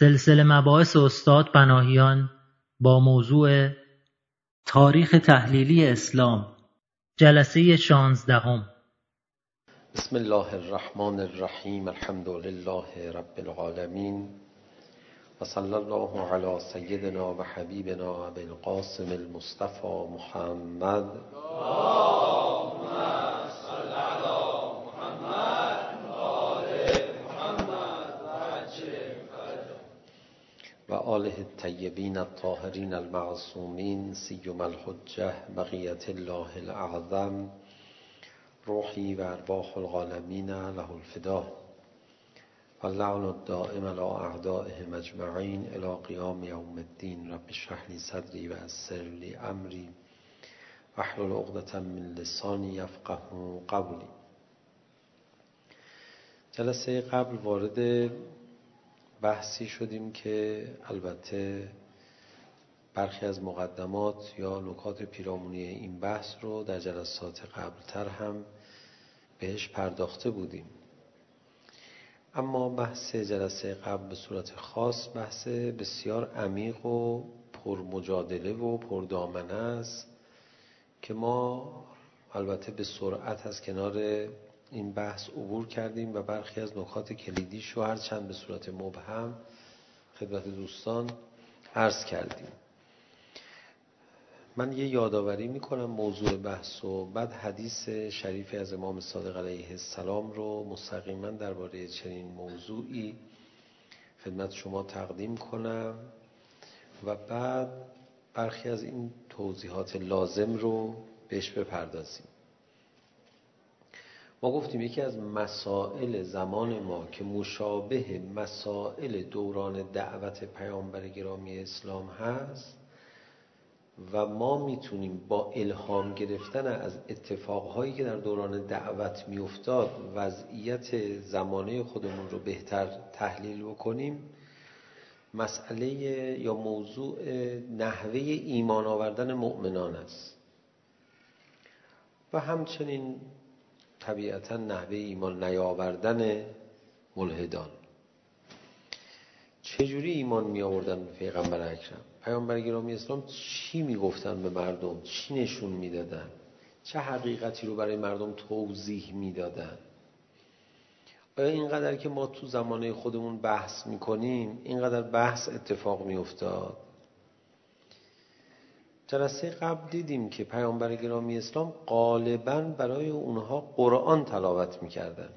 سلسله مباحث استاد بناهیان با موضوع تاریخ تحلیلی اسلام جلسه 16 هم. بسم الله الرحمن الرحیم الحمد لله رب العالمین و صلی الله علی سیدنا و حبیبنا و القاسم المصطفى محمد آه. وآله الطيبين الطاهرين المعصومين سيما الحجة بقية الله الأعظم روحي وأرواح العالمين له الفداء اللعن الدائم على أعدائهم أجمعين إلى قيام يوم الدين رب اشرح لي صدري ويسر لي أمري واحلل عقدة من لساني يفقه قولي جلسه قبل وارد بحثی شدیم که البته برخی از مقدمات یا نکات پیرامونی این بحث رو در جلسات قبلتر هم بهش پرداخته بودیم. اما بحث جلسه قبل به صورت خاص بحث بسیار عمیق و پرمجادله و پردامنه است که ما البته به سرعت از کنار این بحث عبور کردیم و برخی از نکات کلیدیش رو هرچند به صورت مبهم خدمت دوستان عرض کردیم. من یه یادآوری میکنم موضوع بحث و بعد حدیث شریفی از امام صادق علیه السلام رو مستقیما درباره چنین موضوعی خدمت شما تقدیم کنم و بعد برخی از این توضیحات لازم رو بهش بپردازیم. ما گفتیم یکی از مسائل زمان ما که مشابه مسائل دوران دعوت پیامبر گرامی اسلام هست و ما میتونیم با الهام گرفتن از اتفاقهایی که در دوران دعوت میافتاد وضعیت زمانه خودمون رو بهتر تحلیل بکنیم. مسئله یا موضوع نحوه ایمان آوردن مؤمنان است. و همچنین طبیعتا نحوه ایمان نیاوردن ملحدان چجوری ایمان می آوردن به پیغمبر اکرم پیامبر گرامی اسلام چی می گفتن به مردم چی نشون می دادن چه حقیقتی رو برای مردم توضیح می دادن آیا اینقدر که ما تو زمانه خودمون بحث می کنیم اینقدر بحث اتفاق می افتاد جلسه قبل دیدیم که پیامبر گرامی اسلام غالبا برای اونها قرآن تلاوت میکردن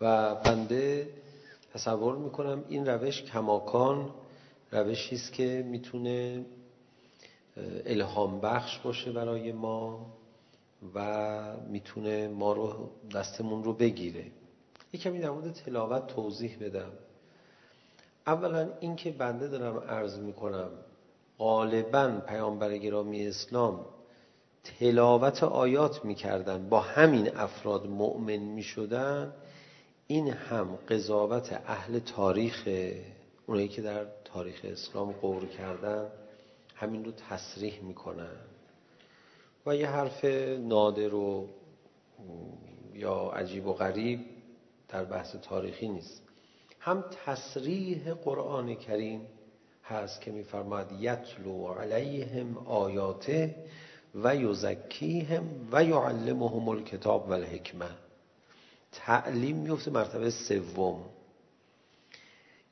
و بنده تصور میکنم این روش کماکان روشی است که میتونه الهام بخش باشه برای ما و میتونه ما رو دستمون رو بگیره. یه کمی در مورد تلاوت توضیح بدم. اولا اینکه بنده دارم عرض میکنم غالبا پیامبر گرامی اسلام تلاوت آیات میکردن با همین افراد مؤمن میشدن این هم قضاوت اهل تاریخ اونایی که در تاریخ اسلام قور کردن همین رو تصریح میکنن و یه حرف نادر و یا عجیب و غریب در بحث تاریخی نیست. هم تصریح قرآن کریم هست که میفرماید یتلو علیهم آیاته و یزکیهم و یعلمهم الکتاب و الحکمه تعلیم میفته مرتبه سوم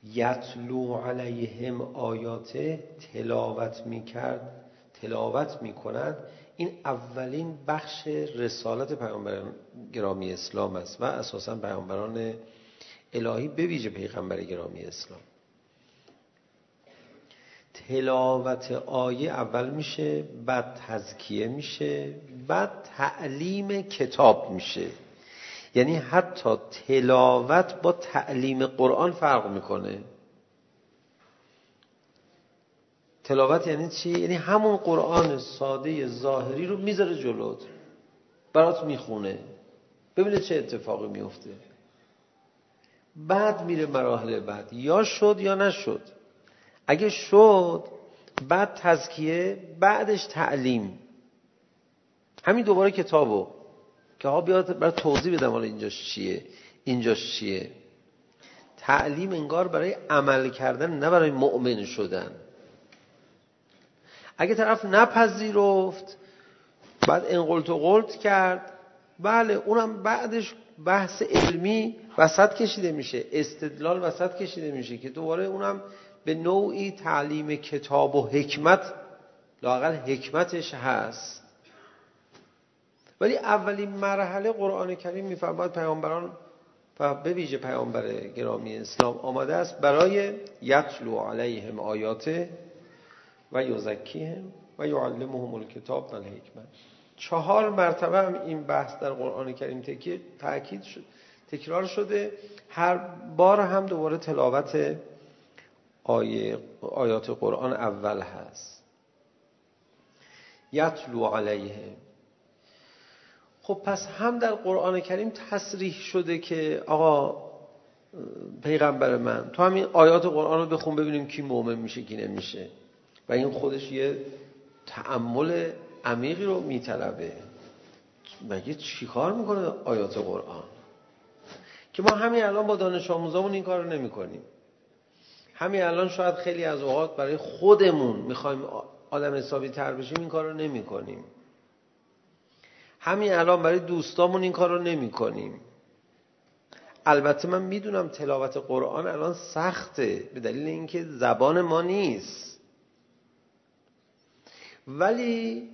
یتلو علیهم آیاته تلاوت میکرد تلاوت میکند این اولین بخش رسالت پیامبران گرامی اسلام است و اساسا پیامبران الهی به ویژه پیغمبر گرامی اسلام تلاوت آیه اول میشه بعد تزکیه میشه بعد تعلیم کتاب میشه. یعنی حتی تلاوت با تعلیم قرآن فرق میکنه. تلاوت یعنی چی؟ یعنی همون قرآن ساده ظاهری رو میذاره جلوت. برات میخونه. ببینه چه اتفاقی میفته. بعد میره مراحل بعد. یا شد یا نشد. اگه شد بعد تزکیه بعدش تعلیم. همین دوباره کتابو. که ها بیاد برای توضیح بدم حالا اینجاش چیه اینجاش چیه. تعلیم انگار برای عمل کردن نه برای مؤمن شدن. اگه طرف نپذیرفت بعد انقلت و قلت کرد بله اونم بعدش بحث علمی وسط کشیده میشه. استدلال وسط کشیده میشه که دوباره اونم به نوعی تعلیم کتاب و حکمت لاقل حکمتش هست. ولی اولین مرحله قرآن کریم میفرماد پیامبران و به ویژه پیامبر گرامی اسلام آمده است برای یتلو علیهم آیات و یزکیهم و یعلمهم الکتاب و الحکمت. چهار مرتبه هم این بحث در قرآن کریم تاکید شد تکرار شده. هر بار هم دوباره تلاوت آیه آیات قرآن اول هست. یتلو علیهم خب پس هم در قرآن کریم تصریح شده که آقا پیغمبر من تو همین آیات قرآن رو بخون ببینیم کی مؤمن میشه کی نمیشه. و این خودش یه تعمل عمیقی رو میطلبه. مگه چی کار میکنه آیات قرآن؟ که ما همین الان با دانش آموزامون این کارو نمیکنیم. همین الان شاید خیلی از اوقات برای خودمون میخوایم آدم حسابی تر بشیم این کارو نمیکنیم. همین الان برای دوستامون این کارو نمیکنیم. البته من میدونم تلاوت قرآن الان سخته به دلیل اینکه زبان ما نیست. ولی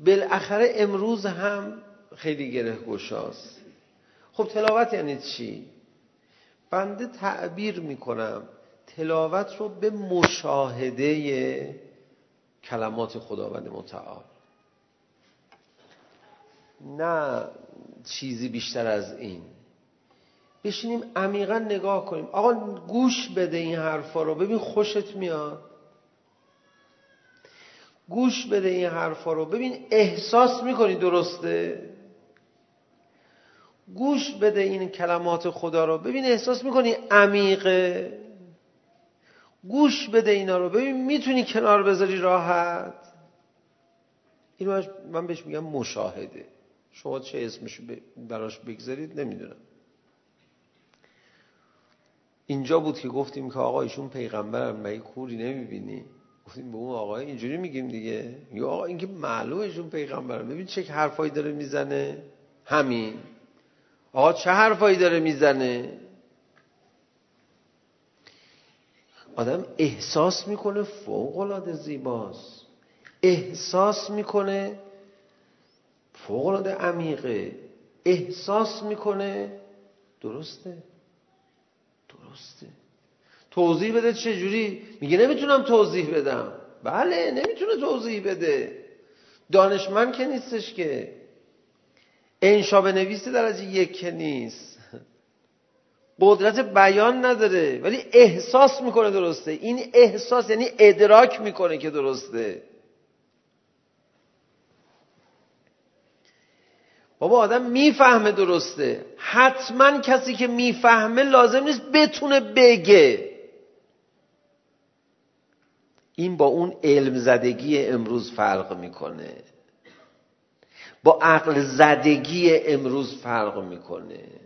بالاخره امروز هم خیلی گره گشاست خب تلاوت یعنی چی؟ بنده تعبیر میکنم. تلاوت رو به مشاهده کلمات خداوند متعال. نه چیزی بیشتر از این. بشینیم عمیقا نگاه کنیم. آقا گوش بده این حرفا رو. ببین خوشت میاد. گوش بده این حرفا رو. ببین احساس میکنی درسته؟ گوش بده این کلمات خدا رو. ببین احساس میکنی عمیقه؟ گوش بده اینا رو. ببین میتونی کنار بذاری راحت. اینو من بهش میگم مشاهده. شما چه اسمش براش بگذارید؟ نمیدونم. اینجا بود که گفتیم که آقا ایشون پیغمبرن مگه کوری نمیبینی. گفتیم به اون آقای اینجوری میگیم دیگه. یا آقا این که معلومه ایشون پیغمبرن. ببین چه حرفایی داره میزنه. همین. آقا چه حرفایی داره میزنه؟ آدم احساس میکنه فوق العاده زیباست احساس میکنه فوق العاده عمیقه احساس میکنه درسته درسته توضیح بده چه جوری میگه نمیتونم توضیح بدم بله نمیتونه توضیح بده دانشمند که نیستش که انشا بنویسی در از یک که نیست قدرت بیان نداره ولی احساس میکنه درسته. این احساس یعنی ادراک میکنه که درسته. بابا آدم میفهمه درسته. حتما کسی که میفهمه لازم نیست بتونه بگه. این با اون علم زدگی امروز فرق میکنه. با عقل زدگی امروز فرق میکنه.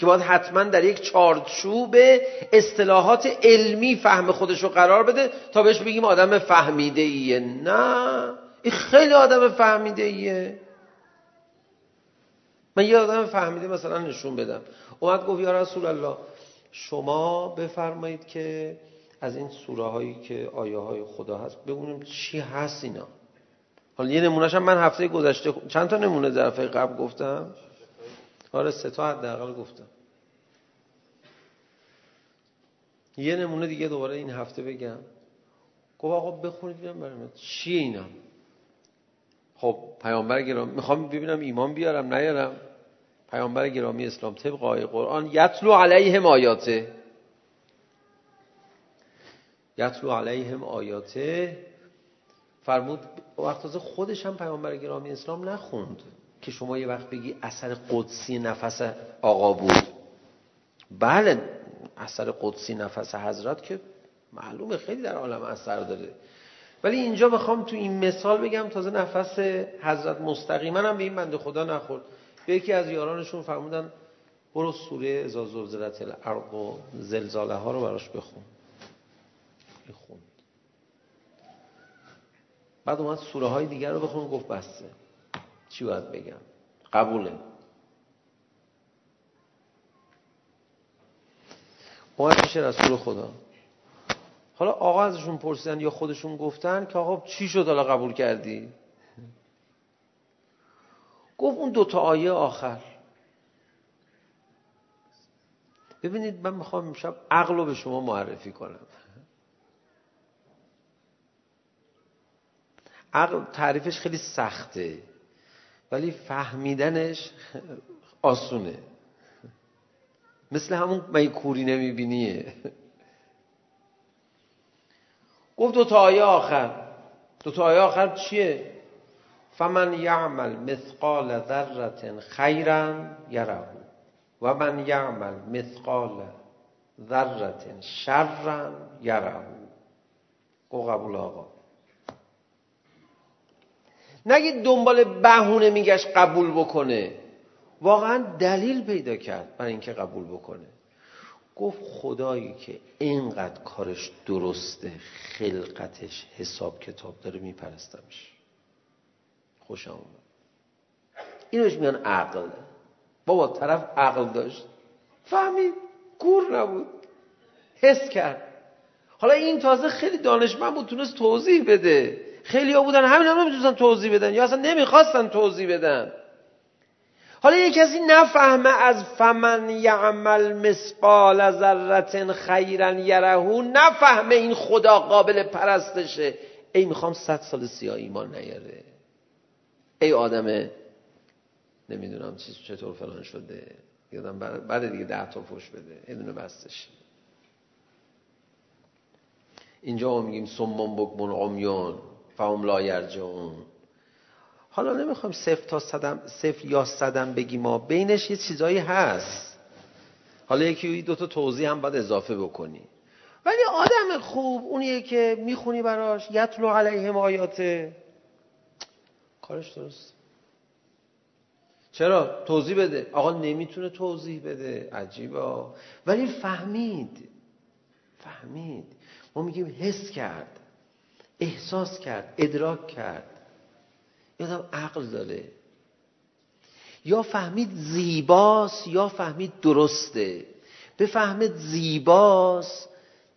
که باید حتما در یک چارچوب اصطلاحات علمی فهم خودش رو قرار بده تا بهش بگیم آدم فهمیده ایه نه. این خیلی آدم فهمیده ایه من یه آدم فهمیده مثلا نشون بدم. اومد گفت یا رسول الله شما بفرمایید که از این سوره هایی که آیه های خدا هست ببینیم چی هست اینا. حالا یه نمونهش هم من هفته گذشته چند تا نمونه ظرف قبل گفتم؟ آره سه تا حداقل گفتم. یه نمونه دیگه دوباره این هفته بگم گفت آقا بخونید ببینم برام چیه اینا خب پیامبر گرامی میخوام ببینم ایمان بیارم نیارم پیامبر گرامی اسلام طبق آیه قرآن یتلو علیهم آیاته یتلو علیهم آیاته فرمود وقت از خودش هم پیامبر گرامی اسلام نخوند که شما یه وقت بگی اثر قدسی نفس آقا بود بله اثر قدسی نفس حضرت که معلومه خیلی در عالم اثر داره. ولی اینجا بخوام تو این مثال بگم تازه نفس حضرت مستقیما هم به این بنده خدا نخورد. به یکی از یارانشون فرمودن برو سوره ازا زلزلت الارض و زلزاله ها رو براش بخون. بخون. بعد اومد سوره های دیگر رو بخون گفت بسته چی باید بگم؟ قبوله. اومد پیش رسول خدا. حالا آقا ازشون پرسیدن یا خودشون گفتن که آقا چی شد حالا قبول کردی؟ گفت اون دو تا آیه آخر. ببینید من میخوام امشب عقل رو به شما معرفی کنم. عقل تعریفش خیلی سخته ولی فهمیدنش آسونه. مثل همون میکوری نمیبینیه. گفت دو تا آیه آخر. دو تا آیه آخر چیه؟ فمن یعمل مثقال ذره خیرا یره. و من یعمل مثقال ذره شرا یره. او قبول آقا. نگید دنبال بهونه میگش قبول بکنه. واقعا دلیل پیدا کرد برای اینکه قبول بکنه. گفت خدایی که اینقدر کارش درسته خلقتش حساب کتاب داره میپرستمش خوش آمد. اینوش میان عقل. بابا طرف عقل داشت. فهمید کور نبود. حس کرد. حالا این تازه خیلی دانشمند بود تونست توضیح بده. خیلی ها بودن همین هم نمیتونستن توضیح بدن یا اصلا نمیخواستن توضیح بدن. حالا یه کسی نفهمه از فمن یعمل مثقال ذره خیرا یره نفهمه این خدا قابل پرستشه. ای میخوام 100 سال سیاه ایمان نیاره. ای آدم نمیدونم چیز چطور فلان شده. یادم بعد دیگه ده تا فوش بده. یه دونه بستش. اینجا ما میگیم سمم بکمون عمیون فهم لا یرجعون. حالا نمیخوام صفر تا صدم صفر یا صدم بگی ما بینش یه چیزایی هست. حالا یکی دو تا توضیح هم باید اضافه بکنی. ولی آدم خوب اونیه که میخونی براش یتلو علیهم آیاته. کارش درست. چرا؟ توضیح بده. آقا نمیتونه توضیح بده. عجیبا. ولی فهمید. فهمید. ما میگیم حس کرد. احساس کرد. ادراک کرد. یادم عقل داره. یا فهمید زیباست یا فهمید درسته. بفهمید زیباست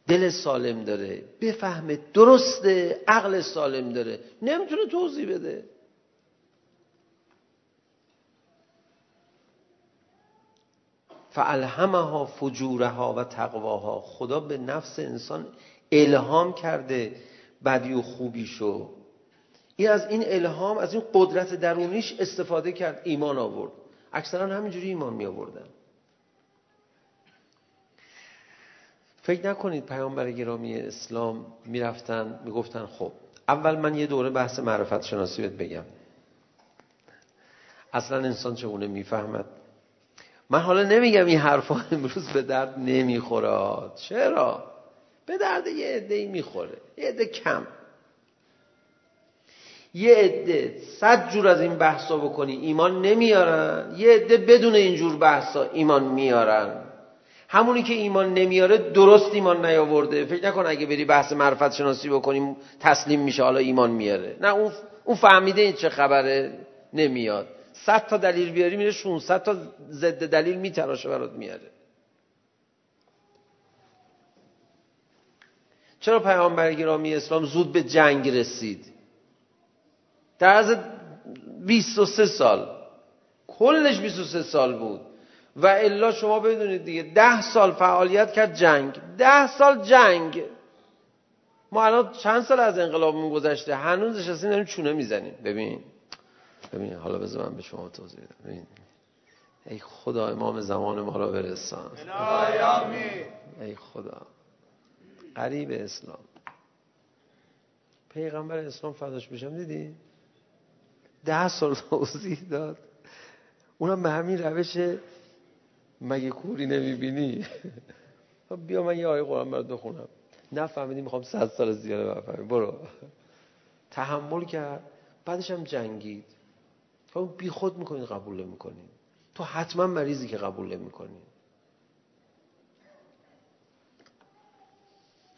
دل سالم داره. بفهمه درسته عقل سالم داره. نمیتونه توضیح بده. فالهمها فجورها و تقواها. خدا به نفس انسان الهام کرده. بدی و خوبیشو این از این الهام از این قدرت درونیش استفاده کرد ایمان آورد اکثرا همینجوری ایمان می آوردن فکر نکنید پیامبر گرامی اسلام می رفتن می گفتن خب اول من یه دوره بحث معرفت شناسی بهت بگم اصلا انسان چگونه میفهمد من حالا نمیگم این حرفا امروز به درد نمیخوره چرا به درد یه عده‌ای میخوره یه عده کم یه عده صد جور از این بحثا بکنی ایمان نمیارن. یه عده بدون این جور بحثا ایمان میارن. همونی که ایمان نمیاره درست ایمان نیاورده. فکر نکن اگه بری بحث معرفت شناسی بکنیم تسلیم میشه حالا ایمان میاره. نه اون اون فهمیده این چه خبره نمیاد. 100 تا دلیل بیاری میره 600 تا ضد دلیل میتراشه برات میاره. چرا پیامبر گرامی اسلام زود به جنگ رسید؟ در از 23 سال کلش 23 سال بود و الا شما بدونید دیگه 10 سال فعالیت کرد جنگ 10 سال جنگ ما الان چند سال از انقلابمون گذشته هنوز نشستیم داریم چونه میزنیم ببین ببین حالا بذار من به شما توضیح بدم ببین ای خدا امام زمان ما را برسان ای خدا قریب اسلام پیغمبر اسلام فداش بشم دیدی ده سال توضیح داد اونم به همین روش مگه کوری نمیبینی بیا من یه آیه قرآن برات بخونم نفهمیدی میخوام صد سال زیاده بفهمی برو تحمل کرد بعدش هم جنگید خب بی خود میکنید قبول نمیکنید تو حتما مریضی که قبول نمیکنین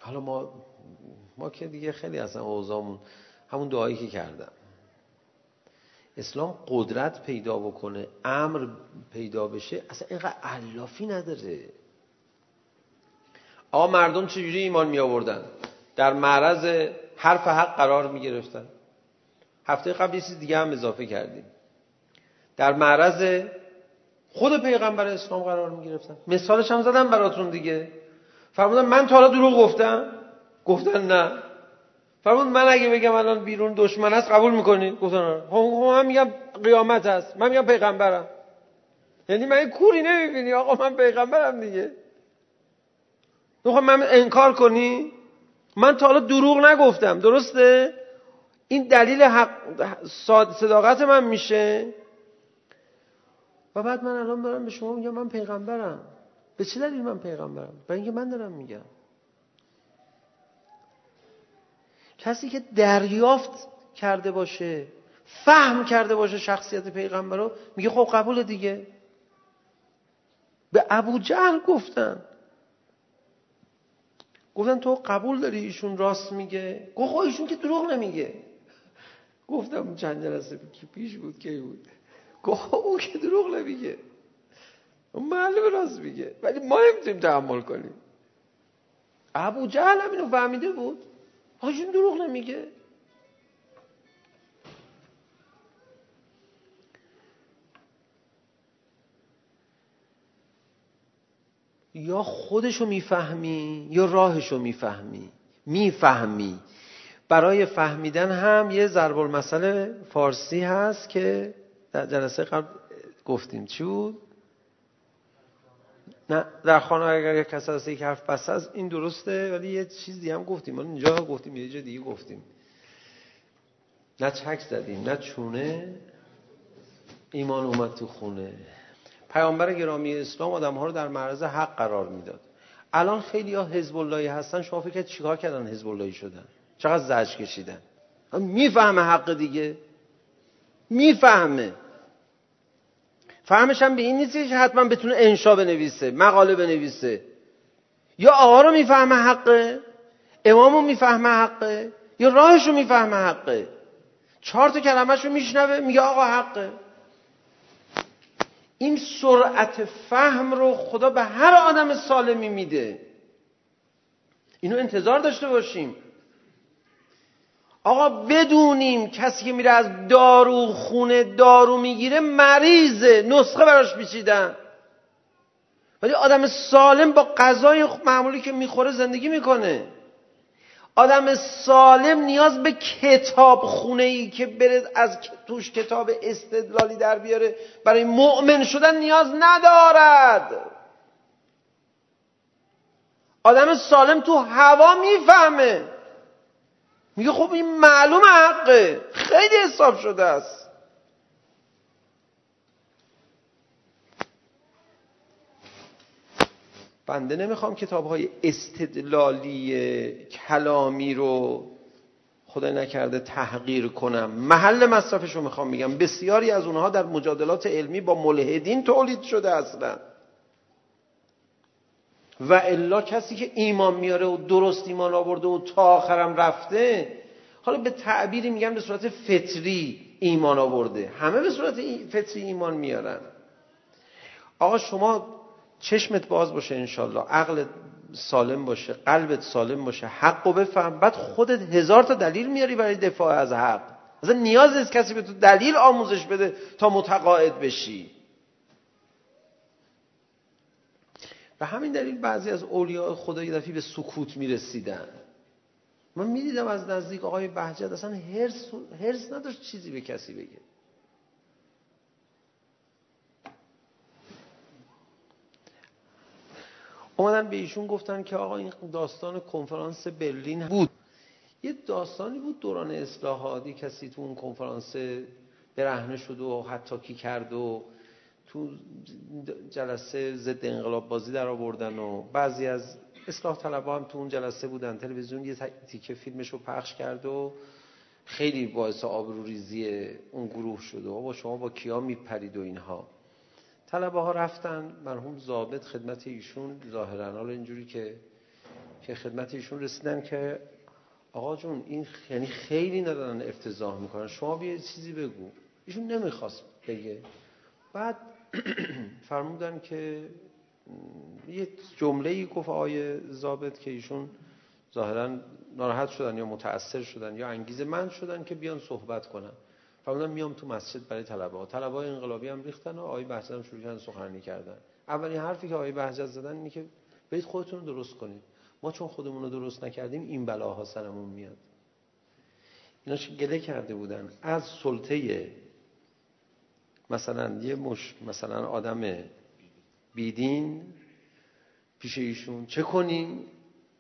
حالا ما ما که دیگه خیلی اصلا اوضاعمون همون دعایی که کردم اسلام قدرت پیدا بکنه امر پیدا بشه اصلا اینقدر علافی نداره. آقا مردم چجوری ایمان می آوردن در معرض حرف حق قرار می گرفتن هفته قبل یه چیز دیگه هم اضافه کردیم. در معرض خود پیغمبر اسلام قرار می گرفتن مثالش هم زدم براتون دیگه. فرمودن من تا حالا دروغ گفتم. گفتن نه. فرمود من اگه بگم الان بیرون دشمن است قبول میکنید گفتن هم میگم قیامت هست. من میگم پیغمبرم. یعنی من کوری نمیبینی. آقا من پیغمبرم دیگه. تو من انکار کنی؟ من تا حالا دروغ نگفتم. درسته؟ این دلیل حق صداقت من میشه. و بعد من الان دارم به شما میگم من پیغمبرم. به چه دلیل من پیغمبرم؟ برای اینکه من دارم میگم. کسی که دریافت کرده باشه فهم کرده باشه شخصیت پیغمبر رو میگه خب قبول دیگه. به ابو جهل گفتن. گفتن تو قبول داری ایشون راست میگه؟ گفت خب ایشون که دروغ نمیگه. گفتم چند جلسه پیش بود کی بود. گفت او که دروغ نمیگه. اون معلوم راست میگه. ولی ما نمیتونیم تحمل کنیم. ابو جهل هم اینو فهمیده بود. Hacım دروغ نمیگه یا خودشو میفهمی یا راهشو میفهمی میفهمی برای فهمیدن هم یه ضرب المثل فارسی هست که در جلسه قبل گفتیم چی بود نه در خانه اگر یک کس هست یک حرف بس هست این درسته ولی یه چیز دیگه هم گفتیم. حالا اینجا گفتیم یه جا دیگه گفتیم. نه چک زدیم نه چونه. ایمان اومد تو خونه. پیامبر گرامی اسلام آدم ها رو در معرض حق قرار میداد. الان خیلی ها حزب اللهی هستن شما فکر چیکار کردن حزب اللهی شدن؟ چقدر زجر کشیدن؟ میفهمه حق دیگه. میفهمه. فهمش هم به این نیست که حتما بتونه انشا بنویسه مقاله بنویسه. یا آقا رو میفهمه حقه امام رو میفهمه حقه یا راهش رو میفهمه حقه چهار تا رو میشنوه میگه آقا حقه این سرعت فهم رو خدا به هر آدم سالمی میده. اینو انتظار داشته باشیم. آقا بدونیم کسی که میره از دارو خونه دارو میگیره مریضه نسخه براش میچیدن. ولی آدم سالم با غذای معمولی که میخوره زندگی میکنه. آدم سالم نیاز به کتاب خونه ای که بره از توش کتاب استدلالی در بیاره. برای مؤمن شدن نیاز ندارد. آدم سالم تو هوا میفهمه. میگه خب این معلوم حقه. خیلی حساب شده است. بنده نمیخوام کتاب های استدلالی کلامی رو خدا نکرده تحقیر کنم. محل مصرفش رو میخوام میگم بسیاری از اونها در مجادلات علمی با ملحدین تولید شده اصلا. و الا کسی که ایمان میاره و درست ایمان آورده و تا آخرم رفته حالا به تعبیری میگم به صورت فطری ایمان آورده همه به صورت فطری ایمان میارن آقا شما چشمت باز باشه انشالله عقلت سالم باشه قلبت سالم باشه حق رو بفهم بعد خودت هزار تا دلیل میاری برای دفاع از حق اصلا نیاز نیست کسی به تو دلیل آموزش بده تا متقاعد بشی و همین دلیل بعضی از اولیاء خدا یه دفعی به سکوت میرسیدن. من میدیدم از نزدیک آقای بهجت اصلا هرس, هرس نداشت چیزی به کسی بگه. اومدن به ایشون گفتن که آقا این داستان کنفرانس برلین بود. یه داستانی بود دوران اصلاحاتی کسی تو اون کنفرانس برهنه شد و حتی کی کرد و تو جلسه ضد انقلاب بازی در آوردن و بعضی از اصلاح طلبها هم تو اون جلسه بودن. تلویزیون یه تیکه فیلمش رو پخش کرد و خیلی باعث آبروریزی اون گروه شد و با شما با کیا میپرید و اینها. طلبه ها رفتن مرحوم ضابط خدمت ایشون ظاهرا حالا اینجوری که که خدمت ایشون رسیدن که آقا جون این یعنی خیلی ندارن افتضاح میکنن. شما بیا چیزی بگو. ایشون نمیخواست بگه. بعد فرمودن که یه جمله ای گفت آقای زابط که ایشون ظاهرا ناراحت شدن یا متاثر شدن یا انگیزه من شدن که بیان صحبت کنن فرمودن میام تو مسجد برای طلبه ها طلبه های انقلابی هم ریختن و آقای بهجت هم شروع کردن سخنرانی کردن اولین حرفی که آقای بهجت زدن اینه که برید خودتون رو درست کنید ما چون خودمون رو درست نکردیم این بلاها سرمون میاد اینا گله کرده بودن از سلطه مثلا یه مش مثلا آدم بیدین پیش ایشون چه کنیم؟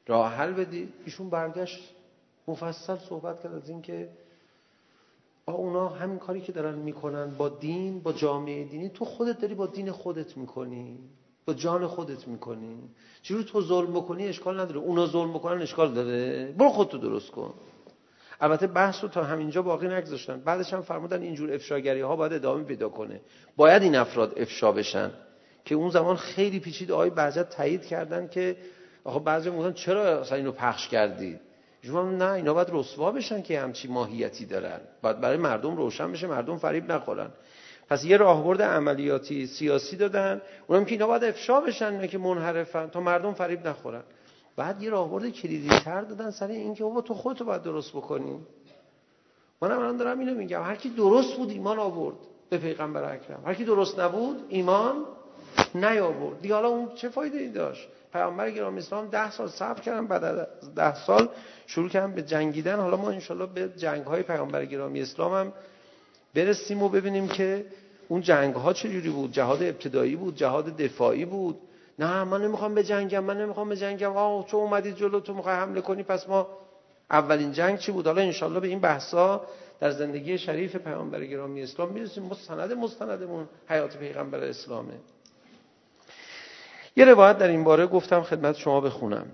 راه حل بدی ایشون برگشت مفصل صحبت کرد از اینکه با اونا همین کاری که دارن میکنن با دین با جامعه دینی. تو خودت داری با دین خودت میکنی با جان خودت میکنی. چجوری تو ظلم بکنی؟ اشکال نداره. اونا ظلم بکنن اشکال داره. برو خودتو درست کن. البته بحث رو تا همینجا باقی نگذاشتن. بعدش هم فرمودن اینجور افشاگری ها باید ادامه پیدا کنه. باید این افراد افشا بشن که اون زمان خیلی پیچید آقای بعضت تایید کردن که آخه بعضی میگفتن چرا اصلا اینو پخش کردید شما نه اینا باید رسوا بشن که همچی ماهیتی دارن. باید برای مردم روشن بشه مردم فریب نخورن. پس یه راهبرد عملیاتی سیاسی دادن. اونم که اینا باید افشا بشن نه که منحرفن تا مردم فریب نخورن. بعد یه راهبرد کلیدی تر دادن سر این که بابا تو خودتو باید درست بکنی. من هم الان دارم اینو میگم هر کی درست بود ایمان آورد به پیغمبر اکرم. هر کی درست نبود ایمان نیاورد. دیگه حالا اون چه فایده ای داشت؟ پیامبر گرامی اسلام 10 سال صبر کردن بعد از 10 سال شروع کردن به جنگیدن. حالا ما ان به جنگ های پیامبر گرامی اسلام هم برسیم و ببینیم که اون جنگ ها چه جوری بود. جهاد ابتدایی بود جهاد دفاعی بود. نه من نمیخوام به جنگم من نمیخوام به جنگم. آه تو اومدی جلو تو میخوای حمله کنی پس ما اولین جنگ چی بود؟ حالا ان به این بحثا در زندگی شریف پیامبر گرامی اسلام میرسیم. مستند مستندمون حیات پیغمبر اسلامه. یه روایت در این باره گفتم خدمت شما بخونم.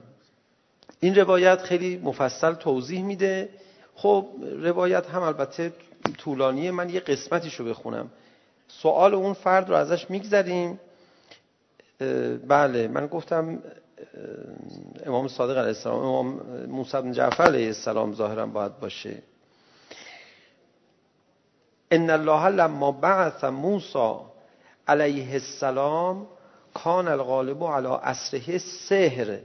این روایت خیلی مفصل توضیح میده. خب روایت هم البته طولانیه. من یه قسمتیشو بخونم. سوال اون فرد رو ازش میگذریم. بله من گفتم امام صادق علیه السلام امام موسی بن جعفر علیه السلام ظاهرا باید باشه ان الله لما بعث موسی علیه السلام کان الغالب علی اسره سحر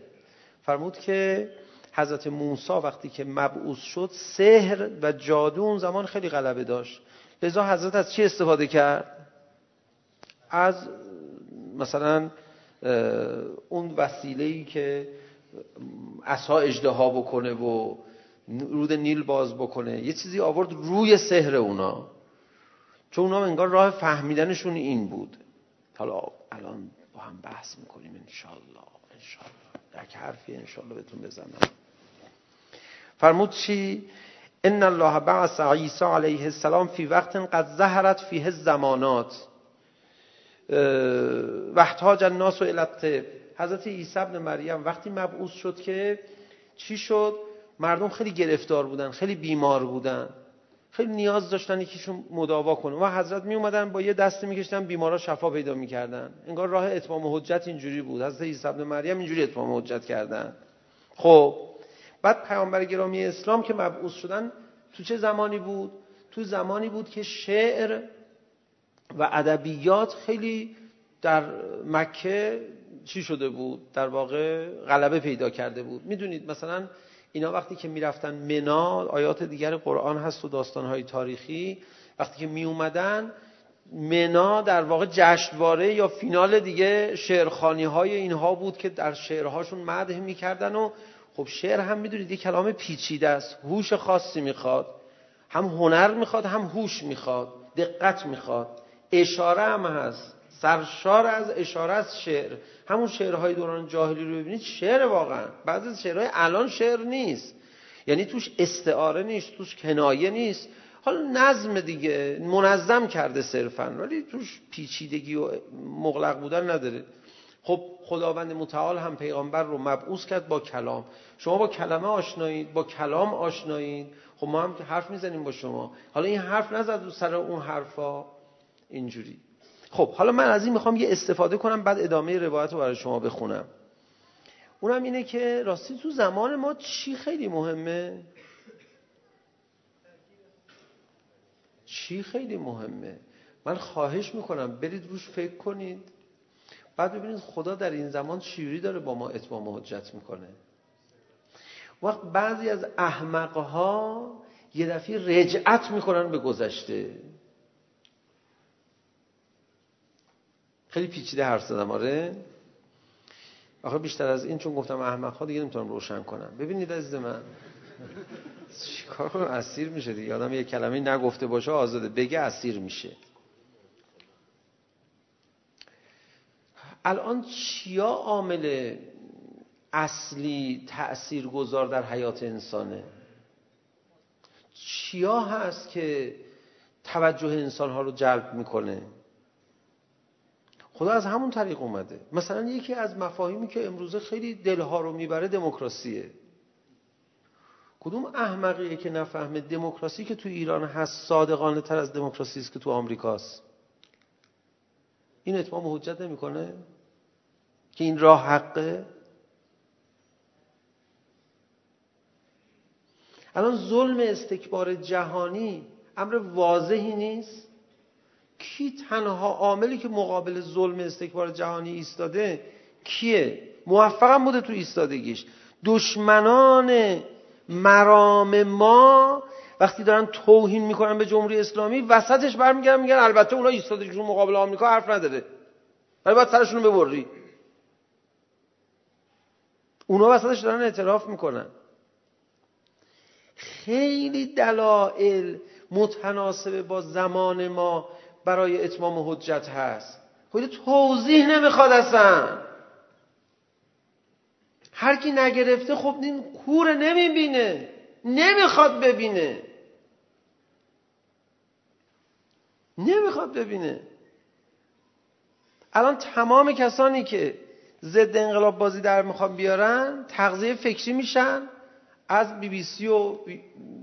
فرمود که حضرت موسی وقتی که مبعوث شد سحر و جادو اون زمان خیلی غلبه داشت لذا حضرت از چی استفاده کرد از مثلا اون وسیله‌ای که عصا اجدها بکنه و رود نیل باز بکنه یه چیزی آورد روی سحر اونا. چون اونا انگار راه فهمیدنشون این بود. حالا الان با هم بحث میکنیم انشالله انشالله یک حرفی انشالله بهتون بزنم. فرمود چی؟ ان الله بعث عیسی علیه السلام فی وقت قد ظهرت فیه الزمانات. وحتاج الناس الى الطب حضرت عیسی ابن مریم وقتی مبعوث شد که چی شد مردم خیلی گرفتار بودن خیلی بیمار بودن خیلی نیاز داشتن یکیشون مداوا کنه و حضرت می اومدن با یه دست میکشتن بیمارا شفا پیدا میکردن انگار راه اتمام حجت اینجوری بود حضرت عیسی ابن مریم اینجوری اتمام حجت کردن خب بعد پیامبر گرامی اسلام که مبعوث شدن تو چه زمانی بود تو زمانی بود که شعر و ادبیات خیلی در مکه چی شده بود؟ در واقع غلبه پیدا کرده بود. میدونید مثلا اینا وقتی که میرفتن منا آیات دیگر قرآن هست و داستانهای تاریخی. وقتی که می اومدن منا در واقع جشنواره یا فینال دیگه شعرخانی های اینها بود که در شعرهاشون مدح میکردن و خب شعر هم میدونید یه کلام پیچیده است. هوش خاصی میخواد. هم هنر میخواد هم هوش میخواد. دقت میخواد. اشاره هم هست سرشار از اشاره از شعر همون شعرهای دوران جاهلی رو ببینید شعر واقعا بعضی از شعرهای الان شعر نیست یعنی توش استعاره نیست توش کنایه نیست حالا نظم دیگه منظم کرده صرفا ولی توش پیچیدگی و مغلق بودن نداره خب خداوند متعال هم پیغمبر رو مبعوث کرد با کلام شما با کلمه آشنایید با کلام آشنایید خب ما هم حرف میزنیم با شما حالا این حرف نزد سر اون حرفا اینجوری. خب حالا من از این میخوام یه استفاده کنم بعد ادامه روایت رو برای شما بخونم. اونم اینه که راستی تو زمان ما چی خیلی مهمه؟ چی خیلی مهمه؟ من خواهش میکنم برید روش فکر کنید. بعد ببینید خدا در این زمان چیوری داره با ما اتمام حجت میکنه. وقت بعضی از احمقها یه دفعه رجعت میکنن به گذشته. خیلی پیچیده حرف زدم آره؟ آخه بیشتر از این چون گفتم احمق ها دیگه نمیتونم روشن کنم. ببینید عزیز من. چیکار کنم؟ اسیر میشه دیگه. آدم یه کلمه نگفته باشه آزاده. بگه اسیر میشه. الان چیا عامل اصلی تأثیر گذار در حیات انسانه؟ چیا هست که توجه انسان ها رو جلب میکنه؟ خدا از همون طریق اومده. مثلا یکی از مفاهیمی که امروزه خیلی دلها رو میبره دموکراسیه. کدوم احمقیه که نفهمه دموکراسی که تو ایران هست صادقانه تر از دموکراسی است که تو آمریکاست این اتمام حجت نمیکنه که این راه حقه؟ الان ظلم استکبار جهانی امر واضحی نیست؟ کی تنها عاملی که مقابل ظلم استکبار جهانی ایستاده کیه؟ موفقم بوده تو ایستادگیش. دشمنان مرام ما وقتی دارن توهین میکنن به جمهوری اسلامی وسطش برمیگردن میگن البته اونها ایستادگیشون مقابل آمریکا حرف نداره. ولی باید سرشون رو ببری. اونا وسطش دارن اعتراف میکنن. خیلی دلائل متناسب با زمان ما برای اتمام حجت هست. خود توضیح نمیخواد اصلا. هر کی نگرفته خب این کور نمیبینه. نمیخواد ببینه. نمیخواد ببینه. الان تمام کسانی که ضد انقلاب بازی در میخوان بیارن تغذیه فکری میشن از بی بی سی و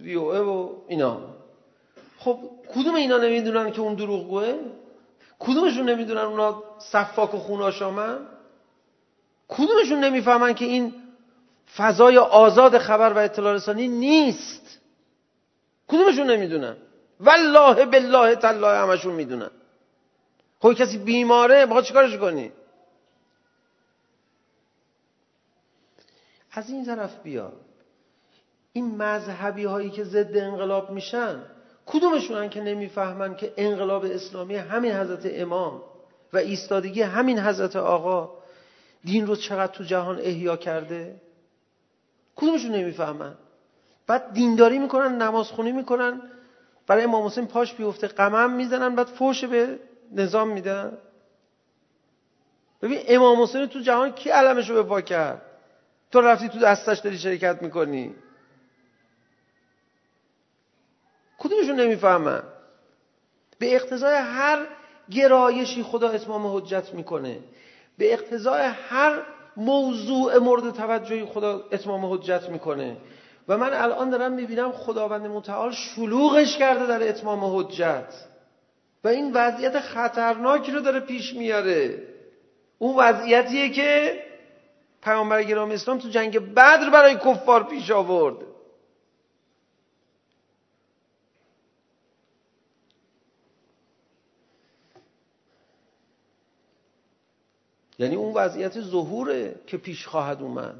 وی او و اینا. خب کدوم اینا نمیدونن که اون دروغگوه؟ کدومشون نمیدونن اونا صفاک و خوناشامن کدومشون نمیفهمن که این فضای آزاد خبر و اطلاع رسانی نیست؟ کدومشون نمیدونن؟ والله بالله تعالی همشون میدونن. خب کسی بیماره با چیکارش کنی؟ از این طرف بیا. این مذهبی هایی که ضد انقلاب میشن کدومشونن که نمیفهمن که انقلاب اسلامی همین حضرت امام و ایستادگی همین حضرت آقا دین رو چقدر تو جهان احیا کرده؟ کدومشون نمیفهمن؟ بعد دینداری میکنن نمازخونی میکنن برای امام حسین پاش بیفته قمم میزنن بعد فوش به نظام میدن. ببین امام حسین تو جهان کی علمش رو به پا کرد؟ تو رفتی تو دستش داری شرکت میکنی؟ کدومشون نمیفهمن؟ به اقتضای هر گرایشی خدا اتمام حجت میکنه. به اقتضای هر موضوع مورد توجهی خدا اتمام حجت میکنه. و من الان دارم میبینم خداوند متعال شلوغش کرده در اتمام حجت. و این وضعیت خطرناکی رو داره پیش میاره. اون وضعیتیه که پیامبر گرام اسلام تو جنگ بدر برای کفار پیش آورد. یعنی اون وضعیت ظهوره که پیش خواهد اومد.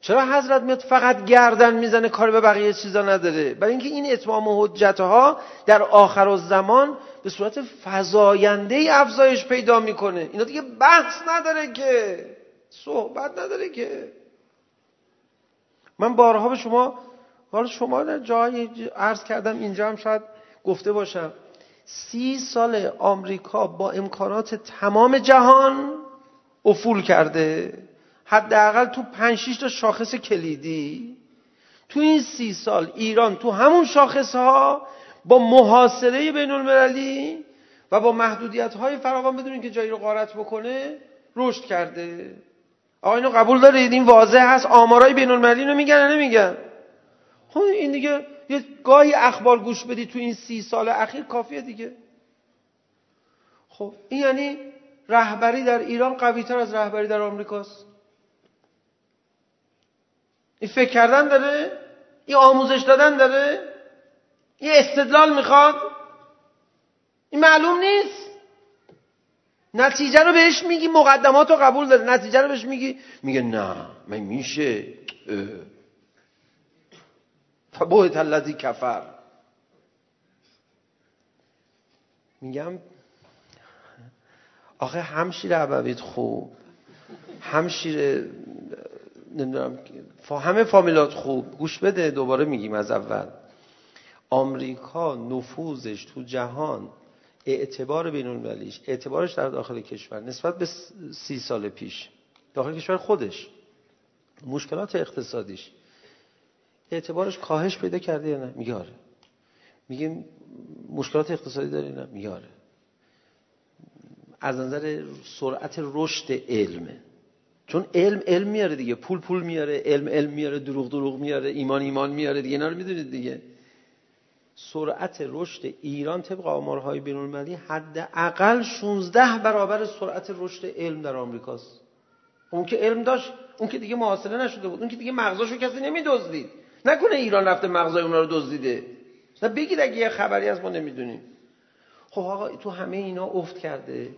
چرا حضرت میاد فقط گردن میزنه کار به بقیه چیزا نداره؟ برای اینکه این اتمام و حجت ها در آخر الزمان به صورت فزاینده ای افزایش پیدا میکنه. اینا دیگه بحث نداره که. صحبت نداره که. من بارها به شما حالا شما در جایی عرض کردم اینجا هم شاید گفته باشم. سی سال آمریکا با امکانات تمام جهان افول کرده. حداقل تو 5 6 تا شاخص کلیدی. تو این سی سال ایران تو همون شاخص ها با محاصره بین المللی و با محدودیت های فراوان بدون که جایی رو غارت بکنه رشد کرده. آقا اینو قبول دارید؟ این واضح هست. آمارای بین المللی رو میگن نمیگن؟ خب این دیگه یه گاهی اخبار گوش بدی تو این سی سال اخیر کافیه دیگه خب این یعنی رهبری در ایران قوی تر از رهبری در آمریکاست این فکر کردن داره این آموزش دادن داره این استدلال میخواد این معلوم نیست نتیجه رو بهش میگی مقدمات رو قبول داره نتیجه رو بهش میگی میگه نه من میشه اه. فبوهت الذی کفر میگم آخه همشیر عبوید خوب. همشیر نمیدونم فا همه فامیلات خوب. گوش بده دوباره میگیم از اول. آمریکا نفوذش تو جهان اعتبار بین المللیش اعتبارش در داخل کشور نسبت به سی سال پیش. داخل کشور خودش. مشکلات اقتصادیش. اعتبارش کاهش پیدا کرده یا نه؟ میگه آره میگیم مشکلات اقتصادی داره نه؟ میگه آره از نظر سرعت رشد علمه. چون علم علم میاره دیگه. پول پول میاره. علم علم میاره. دروغ دروغ میاره. ایمان ایمان میاره. دیگه اینا رو میدونید دیگه. سرعت رشد ایران طبق آمارهای بین المللی حد اقل 16 برابر سرعت رشد علم در آمریکاست. اون که علم داشت اون که دیگه محاصره نشده بود. اون که دیگه مغزاشو کسی نمیدزدید. نکنه ایران رفته مغزای اونا رو دزدیده. نه بگید اگه یه خبری از ما نمیدونیم. خب آقا تو همه اینا افت کرده.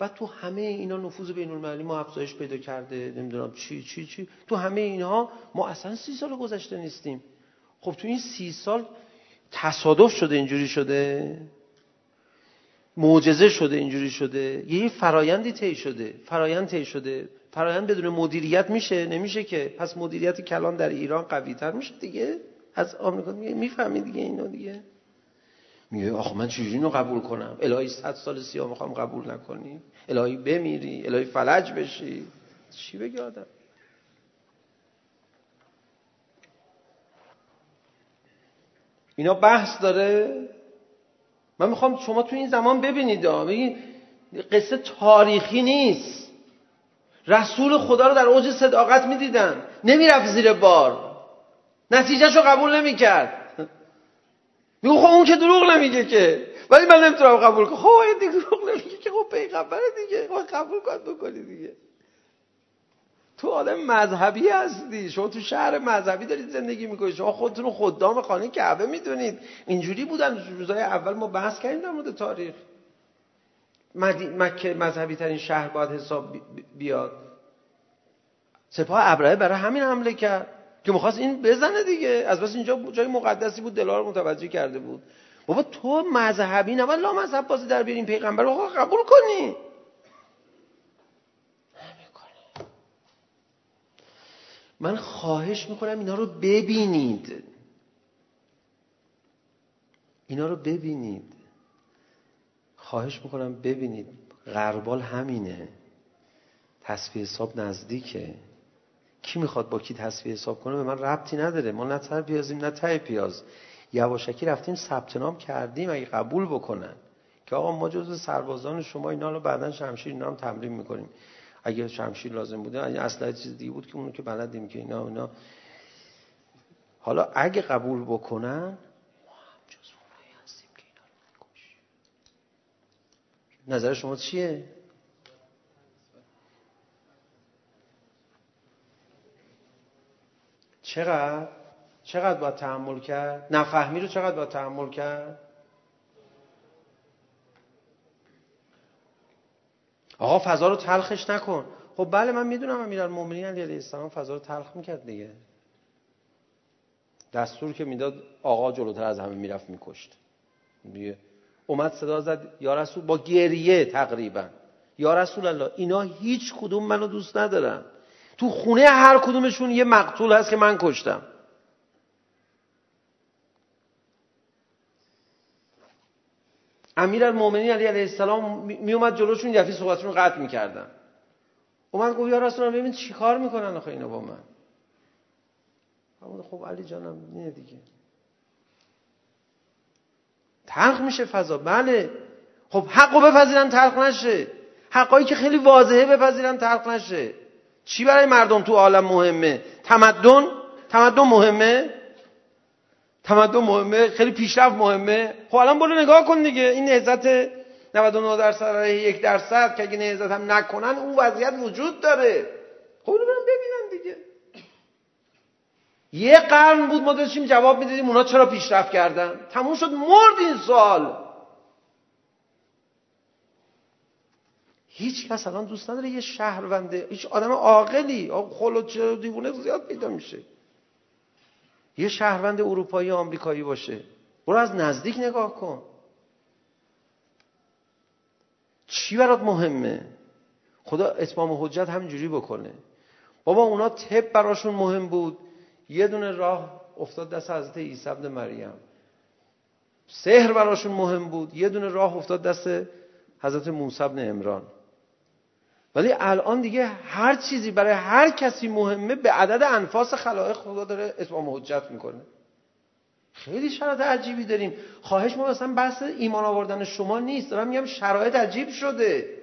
و تو همه اینا نفوذ بین المللی ما افزایش پیدا کرده. نمیدونم چی چی چی. تو همه اینها ما اصلا سی سال گذشته نیستیم. خب تو این سی سال تصادف شده اینجوری شده. معجزه شده اینجوری شده. یه فرایندی طی شده. فرایند طی شده. فرایند بدون مدیریت میشه نمیشه که. پس مدیریت کلان در ایران قوی تر میشه دیگه. از آمریکا میگه میفهمی دیگه اینو دیگه. میگه آخه من چجوری اینو قبول کنم؟ الهی 100 سال سیاه میخوام قبول نکنی. الهی بمیری الهی فلج بشی. چی بگی آدم؟ اینا بحث داره. من میخوام شما تو این زمان ببینید ببین قصه تاریخی نیست. رسول خدا رو در اوج صداقت میدیدن. نمیرفت زیر بار. نتیجه شو قبول نمیکرد. میگو خب اون که دروغ نمیگه که. ولی من نمیتونم قبول کنم. خب این دیگه دروغ نمیگه که. خب پیغمبر دیگه. خب قبول کن بکنی دیگه. تو آدم مذهبی هستی. شما تو شهر مذهبی دارید زندگی میکنید. شما خودتون رو خدام خانه کعبه میدونید. اینجوری بودن روزای اول ما بحث کردیم در مورد تاریخ. مکه مذهبی ترین شهر باید حساب بیاد سپاه ابرهه برای همین حمله کرد که میخواست این بزنه دیگه از بس اینجا جای مقدسی بود دلار متوجه کرده بود بابا تو مذهبی نه ولی لا مذهب بازی در بیارین پیغمبر رو قبول کنی من خواهش میکنم اینا رو ببینید اینا رو ببینید خواهش میکنم ببینید غربال همینه. تصفیه حساب نزدیکه. کی میخواد با کی تصفیه حساب کنه؟ به من ربطی نداره. ما نه تر پیازیم نه ته پیاز. یواشکی رفتیم ثبت نام کردیم اگه قبول بکنن. که آقا ما جزو سربازان شما اینا رو بعدا شمشیر اینا هم تمرین میکنیم. اگه شمشیر لازم بوده اگه اصلا چیز دیگه بود که اونو که بلدیم که اینا اینا. حالا اگه قبول بکنن نظر شما چیه؟ چقدر؟ چقدر باید تحمل کرد؟ نفهمی رو چقدر باید تحمل کرد؟ آقا فضا رو تلخش نکن خب بله من میدونم امیرالمومنین علیه السلام فضا رو تلخ میکرد دیگه دستور که میداد آقا جلوتر از همه میرفت میکشت میگه اومد صدا زد یا رسول با گریه تقریبا. یا رسول الله اینا هیچ کدوم منو دوست ندارن. تو خونه هر کدومشون یه مقتول هست که من کشتم. امیر المومنین علی علیه السلام می اومد جلوشون یفی صحبتشون قطع میکردن. اومد گفت یا رسول الله ببین چی کار میکنن آخه اینا با من؟ خب علی جانم نه دیگه. تلخ میشه فضا. بله. خب حقو بپذیرن تلخ نشه. حقایی که خیلی واضحه بپذیرن تلخ نشه. چی برای مردم تو عالم مهمه؟ تمدن؟ تمدن مهمه؟ تمدن مهمه. خیلی پیشرفت مهمه. خب الان برو نگاه کن دیگه. این نهضت 99 درصد علیه 1 درصد که اگه نهزت هم نکنن اون وضعیت وجود داره. خب اینو برن ببینن دیگه. یه قرن بود ما داشتیم جواب میدادیم اونا چرا پیشرفت کردن تموم شد مرد این سال هیچ کس الان دوست نداره یه شهرونده هیچ آدم عاقلی خلوت دیوونه زیاد پیدا میشه یه شهروند اروپایی آمریکایی باشه برو از نزدیک نگاه کن چی برات مهمه خدا اتمام حجت همینجوری بکنه بابا اونا تپ براشون مهم بود یه دونه راه افتاد دست حضرت عیسی ابن مریم سحر براشون مهم بود یه دونه راه افتاد دست حضرت موسی ابن عمران ولی الان دیگه هر چیزی برای هر کسی مهمه به عدد انفاس خلائق خدا داره اتمام حجت میکنه خیلی شرایط عجیبی داریم خواهش ما اصلا بحث ایمان آوردن شما نیست دارم میگم شرایط عجیب شده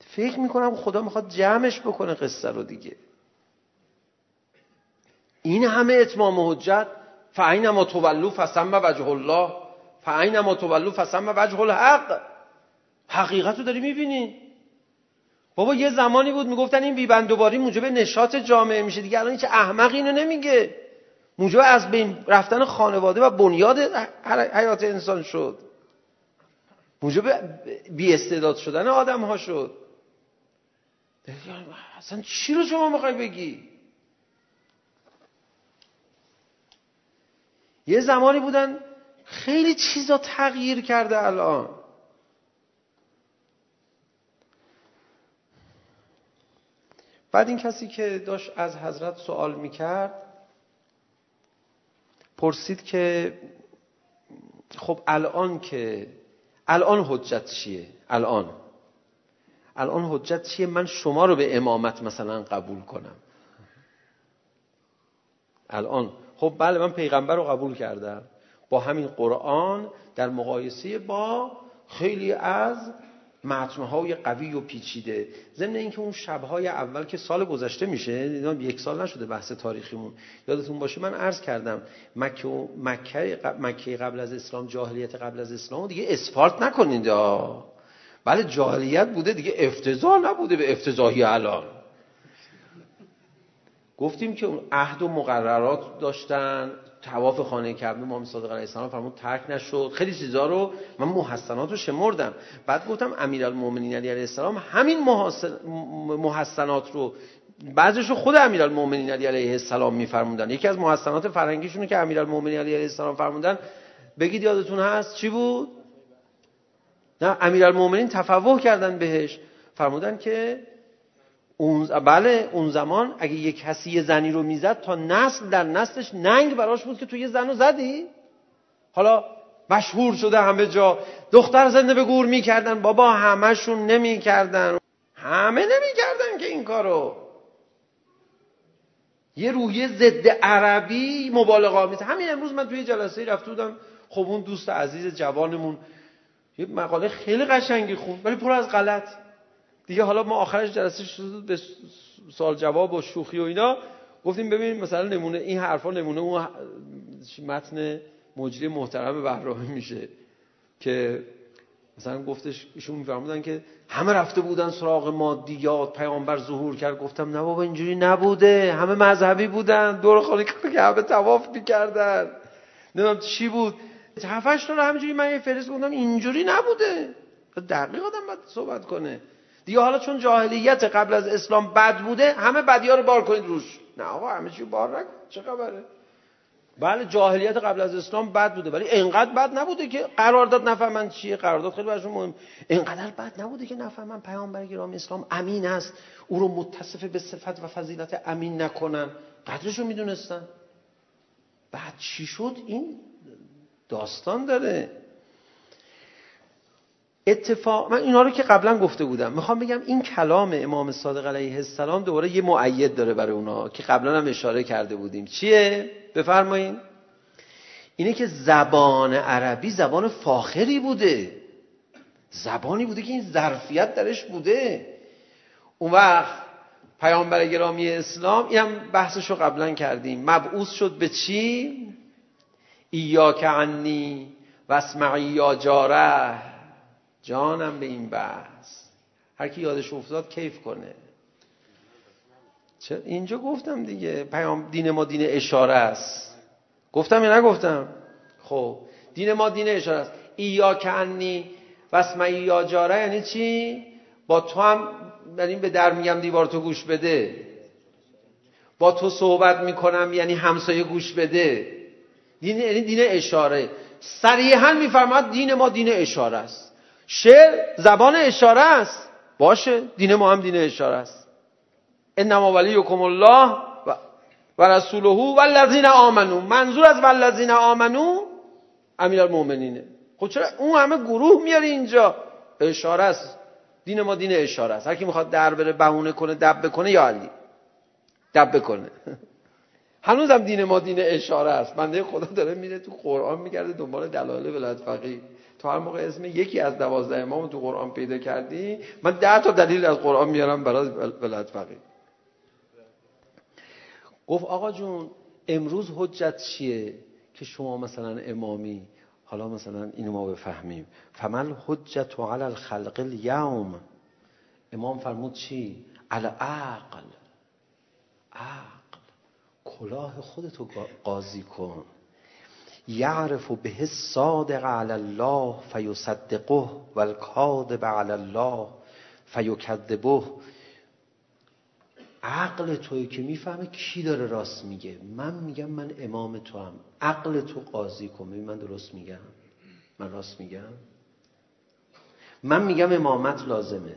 فکر میکنم خدا میخواد جمعش بکنه قصه رو دیگه این همه اتمام حجت فعینما تولو فسم وجه الله فعینما تولو فسم وجه الحق. حقیقت رو داری میبینی؟ بابا یه زمانی بود میگفتن این بیبندوباری موجب نشاط جامعه میشه. دیگه الان هیچ احمق اینو نمیگه. موجب از بین رفتن خانواده و بنیاد حیات انسان شد. موجب بی استعداد شدن آدم ها شد. اصلا چی رو شما میخوای بگی؟ یه زمانی بودن خیلی چیزا تغییر کرده الان. بعد این کسی که داشت از حضرت سوال میکرد پرسید که خب الان که الان حجت چیه؟ الان. الان حجت چیه؟ من شما رو به امامت مثلا قبول کنم. الان. خب بله من پیغمبر رو قبول کردم با همین قرآن در مقایسه با خیلی از متنهای قوی و پیچیده. ضمن اینکه اون شبهای اول که سال گذشته میشه اینا یک سال نشده بحث تاریخیمون. یادتون باشه من عرض کردم مکه و مکه مکه قبل از اسلام جاهلیت قبل از اسلام دیگه اسفارت نکنید. بله جاهلیت بوده دیگه افتضاح نبوده به افتضاحی الان. گفتیم که اون عهد و مقررات داشتن تواف خانه کعبه امام صادق علیه السلام فرمود ترک نشد. خیلی چیزا رو من محسنات رو شمردم. بعد گفتم امیرالمومنین علی علیه السلام همین محسنات رو بعضیشو خود امیرالمومنین علی علیه السلام میفرمودن. یکی از محسنات فرهنگیشونه که امیرالمومنین علی علیه السلام فرمودن بگید یادتون هست چی بود؟ نه امیرالمومنین تفوه کردن بهش. فرمودن که اون بله اون زمان اگه یه کسی یه زنی رو میزد تا نسل در نسلش ننگ براش بود که تو یه زن رو زدی. حالا مشهور شده همه جا. دختر زنده به گور میکردن بابا همشون نمیکردن. همه نمیکردن که این کارو. یه روحیه ضد عربی مبالغه آمیز. همین امروز من توی جلسه رفته بودم. خب اون دوست عزیز جوانمون یه مقاله خیلی قشنگی خوند ولی پر از غلط. دیگه حالا ما آخرش جلسه شد به سوال جواب و شوخی و اینا گفتیم ببین مثلا نمونه این حرفا نمونه اون متن مجری محترم بهرامی میشه که مثلا گفتش ایشون میفرمودن که همه رفته بودن سراغ مادیات پیامبر ظهور کرد گفتم نه بابا اینجوری نبوده همه مذهبی بودن دور خانه که همه طواف میکردن. نمیدونم چی بود. هفتش تا همینجوری من یه فرست گفتم اینجوری نبوده. دقیق آدم باید صحبت کنه. دیگه حالا چون جاهلیت قبل از اسلام بد بوده همه بدی‌ها رو بار کنید روش. نه آقا همه چی بار نکن. چه خبره؟ بله جاهلیت قبل از اسلام بد بوده ولی اینقدر بد نبوده که قرارداد نفهمن چیه. قرارداد خیلی براشون مهم. اینقدر بد نبوده که نفهمن پیامبر گرامی اسلام امین است. او رو متصف به صفت و فضیلت امین نکنن. قدرش رو میدونستن. بعد چی شد؟ این داستان داره. اتفاق من اینا رو که قبلا گفته بودم. میخوام بگم این کلام امام صادق علیه السلام دوباره یه معید داره برای اونا که قبلا هم اشاره کرده بودیم. چیه؟ بفرمایید اینه که زبان عربی زبان فاخری بوده. زبانی بوده که این ظرفیت درش بوده. اون وقت پیامبر گرامی اسلام این هم بحثشو قبلا کردیم. مبعوث شد به چی؟ ایاک عنی واسمعی یا جاره جانم به این بحث. هر کی یادش افتاد کیف کنه. چه اینجا گفتم دیگه. پیام دین ما دین اشاره است. گفتم یا نگفتم؟ خب. دین ما دین اشاره است. ایا کنی واسمعی یا جاره یعنی چی؟ با تو هم یعنی به در میگم دیوار تو گوش بده. با تو صحبت میکنم یعنی همسایه گوش بده. دین یعنی دین اشاره. صریحا میفرماد دین ما دین اشاره است. شعر زبان اشاره است. باشه دین ما هم دین اشاره است. انما ولیکم الله و رسوله و الذین آمنو. منظور از والذین آمنو امیرالمومنینه خب چرا اون همه گروه میاری اینجا؟ اشاره است. دین ما دین اشاره است. هر کی میخواد در بره بهونه کنه دب بکنه یا علی. دب بکنه. هنوزم دین ما دین اشاره است. بنده خدا داره میره تو قرآن میگرده دنبال دلایل ولایت فقیه. تو هر موقع اسم یکی از دوازده امام تو قرآن پیدا کردی. من ده تا دلیل از قرآن میارم برای ولایت فقیه. گفت آقا جون امروز حجت چیه که شما مثلا امامی؟ حالا مثلا اینو ما بفهمیم. فمل حجت علی الخلق الیوم امام فرمود چی؟ العقل عقل. کلاه خودتو قاضی کن. يعرف به الصادق على الله فيصدقه والكاذب على الله فيكذبه عقل توی که میفهمه کی داره راست میگه من میگم من امام تو هم عقل تو قاضی کن من درست میگم من راست میگم من میگم امامت لازمه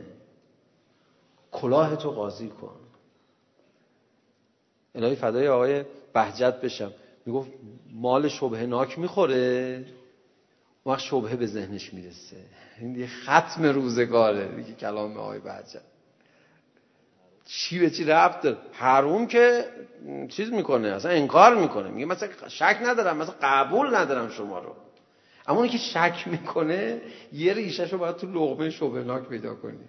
کلاه تو قاضی کن الهی فدای آقای بهجت بشم میگفت مال شبه ناک میخوره. وقت شبه به ذهنش میرسه. این یه ختم روزگاره. دیگه کلام آقای بچه چی به چی رفت داره؟ حروم که چیز میکنه اصلا انکار میکنه. میگه مثلا شک ندارم مثلا قبول ندارم شما رو. اما اونی که شک میکنه یه ریشش رو باید تو لغمه شبهناک پیدا کنی.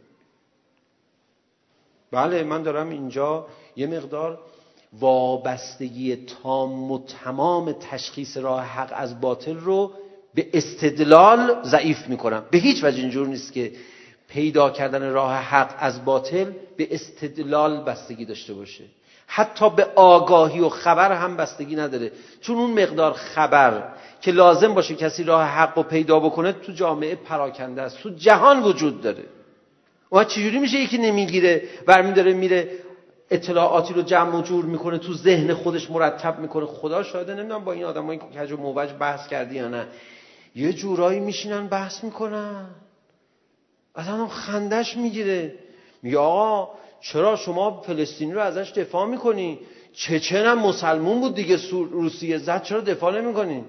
بله من دارم اینجا یه مقدار وابستگی تام و تمام تشخیص راه حق از باطل رو به استدلال ضعیف میکنم. به هیچ وجه اینجور نیست که پیدا کردن راه حق از باطل به استدلال بستگی داشته باشه. حتی به آگاهی و خبر هم بستگی نداره. چون اون مقدار خبر که لازم باشه کسی راه حق رو پیدا بکنه تو جامعه پراکنده است. تو جهان وجود داره. و چجوری میشه یکی نمیگیره برمیداره میره اطلاعاتی رو جمع و جور میکنه تو ذهن خودش مرتب میکنه. خدا شاهده نمیدونم با این آدمایی که کج و موج بحث کردی یا نه. یه جورایی میشینن بحث میکنن. آدم خندش میگیره. میگه آقا چرا شما فلسطینی رو ازش دفاع میکنی؟ چچن هم مسلمون بود دیگه روسیه زد چرا دفاع نمیکنی؟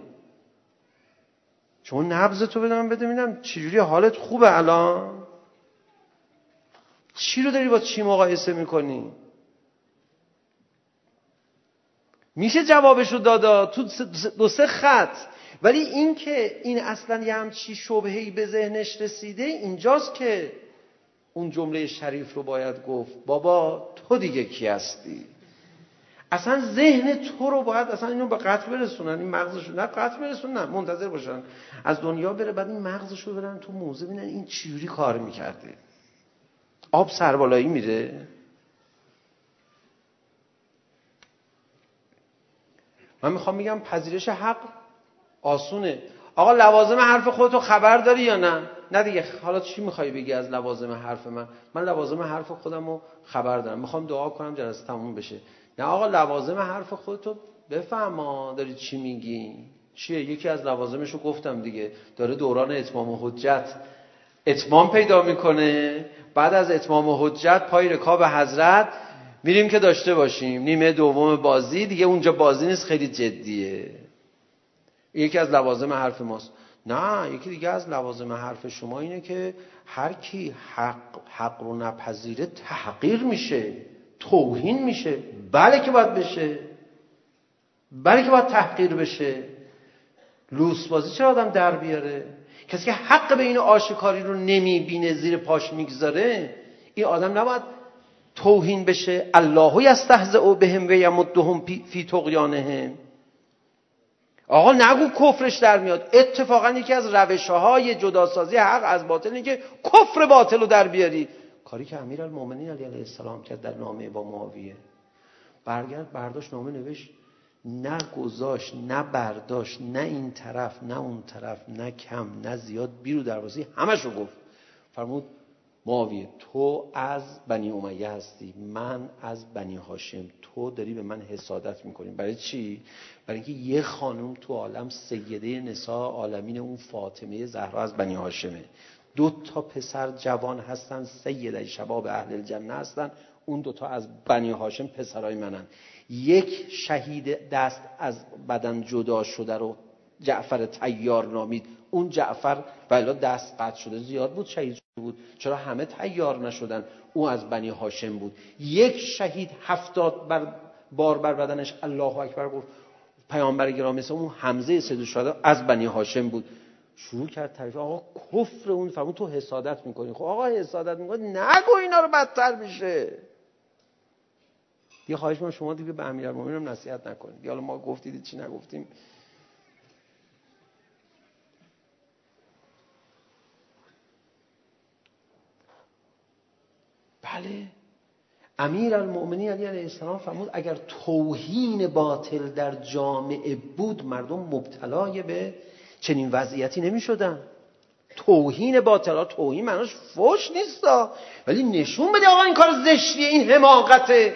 چون نبض تو بده من بده میدم چجوری حالت خوبه الان؟ چی رو داری با چی مقایسه میکنی؟ میشه جوابش رو دادا تو دو سه خط. ولی این که این اصلا یه همچی شبهی به ذهنش رسیده اینجاست که اون جمله شریف رو باید گفت بابا تو دیگه کی هستی؟ اصلا ذهن تو رو باید اصلا اینو به قطع برسونن. این مغزش نه قطع برسونن منتظر باشن. از دنیا بره بعد این مغزش رو برن تو موزه ببینن این چجوری کار میکرده. آب سربالایی میره من میخوام میگم پذیرش حق آسونه. آقا لوازم حرف خودتو خبر داری یا نه؟ نه دیگه. حالا چی میخوای بگی از لوازم حرف من؟ من لوازم حرف خودمو خبر دارم. میخوام دعا کنم جلسه تموم بشه. نه آقا لوازم حرف خودتو بفهم داری چی میگی؟ چیه؟ یکی از لوازمشو گفتم دیگه. داره دوران اتمام و حجت. اتمام پیدا میکنه. بعد از اتمام و حجت پای رکاب حضرت میریم که داشته باشیم. نیمه دوم بازی. دیگه اونجا بازی نیست. خیلی جدیه. یکی از لوازم حرف ماست. نه یکی دیگه از لوازم حرف شما اینه که هر کی حق حق رو نپذیره تحقیر میشه. توهین میشه. بله که باید بشه. بله که باید تحقیر بشه. لوس بازی چرا آدم در بیاره؟ کسی که حق به این آشکاری رو نمیبینه زیر پاش میگذاره این آدم نباید توهین بشه. الله یستهزئ بهم و یمدهم فی طغیانهم. آقا نگو کفرش در میاد. اتفاقا یکی از روشهای جداسازی حق از باطل اینه که کفر باطل رو در بیاری. کاری که امیرالمومنین علی علیه السلام کرد در نامه با معاویه. برگرد برداشت نامه نوشت. نه گذاشت نه برداشت نه این طرف نه اون طرف نه کم نه زیاد. بیرو دروازی همش رو گفت. فرمود معاویه تو از بنی امیه هستی من از بنی هاشم. تو داری به من حسادت میکنی. برای چی؟ برای اینکه یه خانم تو عالم سیده نساء عالمین اون فاطمه زهرا از بنی هاشمه. دو تا پسر جوان هستن سیده شباب اهل الجنه هستن. اون دو تا از بنی هاشم پسرای منن. یک شهید دست از بدن جدا شده رو جعفر تیار نامید. اون جعفر بلا دست قطع شده زیاد بود شهید بود. چرا همه تیار نشدن؟ او از بنی هاشم بود. یک شهید هفتاد بر بار بر بدنش الله اکبر گفت. پیامبر گرامی اون حمزه صدوق شده از بنی هاشم بود. شروع کرد تعریف. آقا کفر اون فرمود تو حسادت میکنی. خب آقا حسادت میکنی. نگو اینا رو بدتر میشه. دیگه خواهش من شما دیگه به امیرالمومنین هم نصیحت نکنید. حالا ما گفتید چی نگفتیم؟ بله. امیر المؤمنی علی علیه السلام فرمود اگر توهین باطل در جامعه بود مردم مبتلای به چنین وضعیتی نمی شدن توهین باطل توهین معناش فوش نیستا ولی نشون بده آقا این کار زشتیه این حماقته.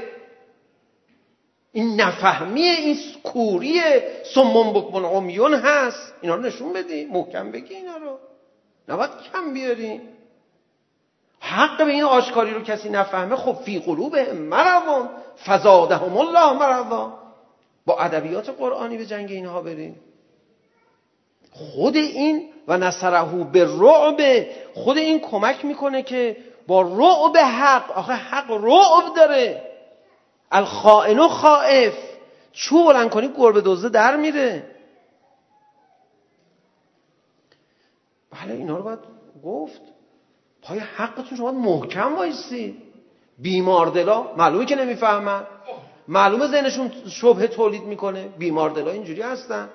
این نفهمی این کوری سمون بکمون عمیون هست. اینا رو نشون بدی محکم بگی اینا رو. نباید کم بیاری. حق به این آشکاری رو کسی نفهمه خب فی قلوب مرضون. فزادهم الله مرضا. با ادبیات قرآنی به جنگ اینها بریم. خود این و نصره به رعب. خود این کمک میکنه که با رعب حق آخه حق رعب داره. الخائن و خائف. چو بلند کنی گربه دوزه در میره. بله اینا رو باید گفت. پای حقتون شما محکم وایسی بیمار دلا معلومه که نمیفهمن معلومه ذهنشون شبهه تولید میکنه بیماردلا اینجوری هستن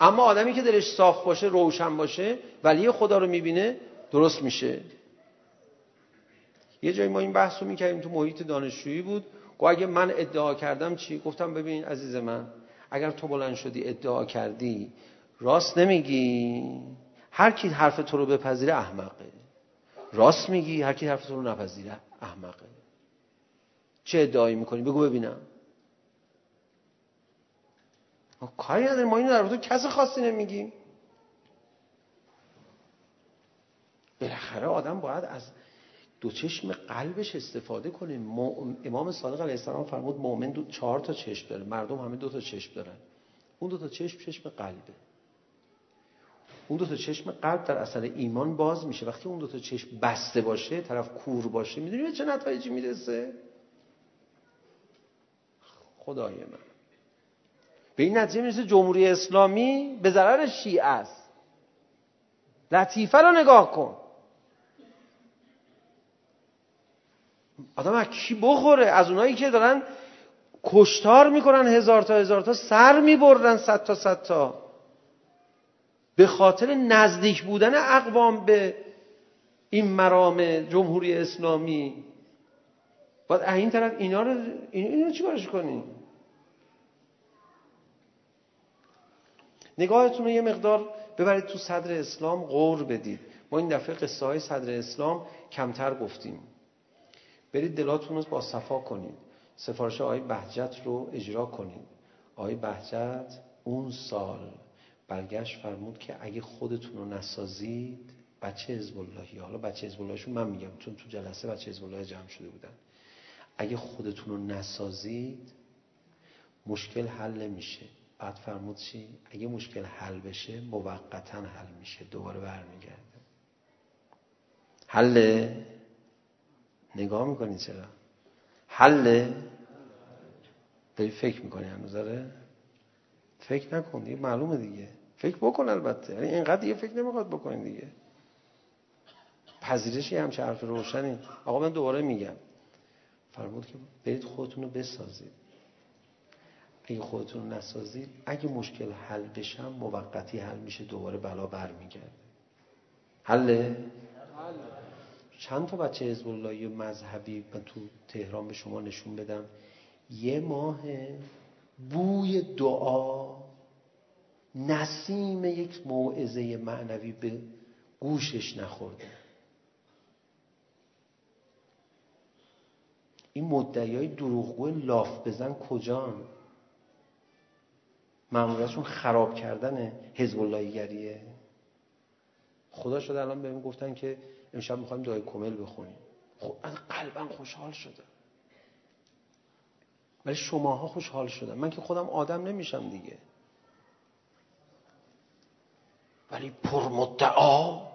اما آدمی که دلش صاف باشه روشن باشه ولی خدا رو میبینه درست میشه یه جایی ما این بحث رو میکردیم تو محیط دانشجویی بود گو اگه من ادعا کردم چی گفتم ببین عزیز من اگر تو بلند شدی ادعا کردی راست نمیگی هر کی حرف تو رو بپذیره احمقه راست میگی هر کی حرف تو رو نپذیره. احمقه چه ادعایی میکنی؟ بگو ببینم. ما کاری نداریم. ما اینو در تو کس خاصی نمیگیم. بالاخره آدم باید از دو چشم قلبش استفاده کنه. امام صادق علیه السلام فرمود مؤمن دو چهار تا چشم داره. مردم همه دو تا چشم دارن. اون دو تا چشم چشم قلبه. اون دو تا چشم قلب در اثر ایمان باز میشه. وقتی اون دو تا چشم بسته باشه طرف کور باشه میدونی به چه نتایجی میرسه؟ خدای من. به این نتیجه میرسه جمهوری اسلامی به ضرر شیعه است. لطیفه رو نگاه کن. آدم از کی بخوره؟ از اونایی که دارن کشتار میکنن هزار تا هزار تا سر میبردن صد تا صد تا. به خاطر نزدیک بودن اقوام به این مرام جمهوری اسلامی. باید این طرف اینا رو اینا رو چیکارش کنیم؟ نگاهتون رو یه مقدار ببرید تو صدر اسلام غور بدید. ما این دفعه قصه های صدر اسلام کمتر گفتیم. برید دلاتون رو با صفا کنید. سفارش آقای بهجت رو اجرا کنید. آقای بهجت اون سال. برگشت فرمود که اگه خودتون رو نسازید بچه حزب اللهی حالا بچه حزب اللهشون من میگم چون تو جلسه بچه حزب الله جمع شده بودن. اگه خودتون رو نسازید مشکل حل نمیشه. بعد فرمود چی؟ اگه مشکل حل بشه موقتا حل میشه. دوباره برمیگرده. حل؟ نگاه میکنین چرا؟ حل؟ داری فکر میکنی هنوز؟ داره فکر نکن دیگه معلومه دیگه. فکر بکن البته. یعنی اینقدر دیگه فکر نمیخواد بکنین دیگه. پذیرش یه همچه حرف روشنی. آقا من دوباره میگم. فرمود که برید خودتون رو بسازید. اگه خودتون رو نسازید اگه مشکل حل بشم موقتی حل میشه دوباره بلا برمیگرده حله؟ چند تا بچه حزب و مذهبی من تو تهران به شما نشون بدم. یه ماه بوی دعا نسیم یک موعظه معنوی به گوشش نخورده این مدعیای دروغگو لاف بزن کجان؟ معمولیتشون خراب کردن حزب اللهیگریه خدا شده الان بهم گفتن که امشب میخوایم دعای کمل بخونیم. خب از قلبم خوشحال شده. ولی شماها خوشحال شدم من که خودم آدم نمیشم دیگه. ولی پر مدعا.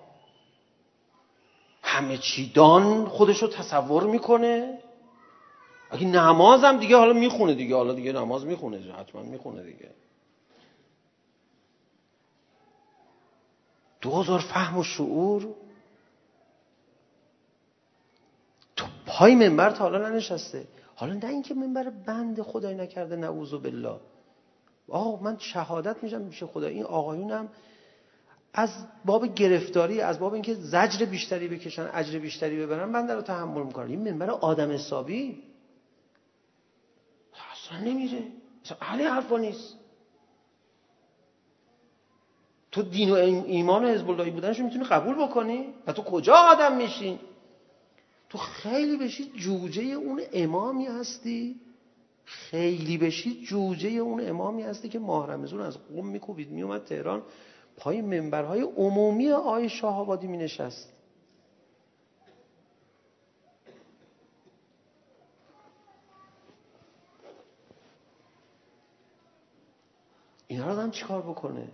همه چیدان خودش رو تصور میکنه. اگه نمازم دیگه حالا میخونه دیگه حالا دیگه نماز میخونه حتما میخونه دیگه. دوزار فهم و شعور. تو پای منبر تا حالا ننشسته. حالا نه اینکه منبر بند خدای نکرده نعوذ بالله. آقا من شهادت میشم میشه خدا این آقایونم از باب گرفتاری از باب اینکه زجر بیشتری بکشن اجر بیشتری ببرن من در رو تحمل میکنم. این منبر آدم حسابی اصلا نمیره. اصلا اهل حرفا نیست. تو دین و ایمان و حزب اللهی بودنش میتونی قبول بکنی؟ و تو کجا آدم میشی؟ تو خیلی بشی جوجه اون امامی هستی. خیلی بشی جوجه اون امامی هستی که ماه رمضان از قم میکوبید میومد تهران. پای منبرهای عمومی آی شاه آبادی می نشست اینا رو آدم چیکار بکنه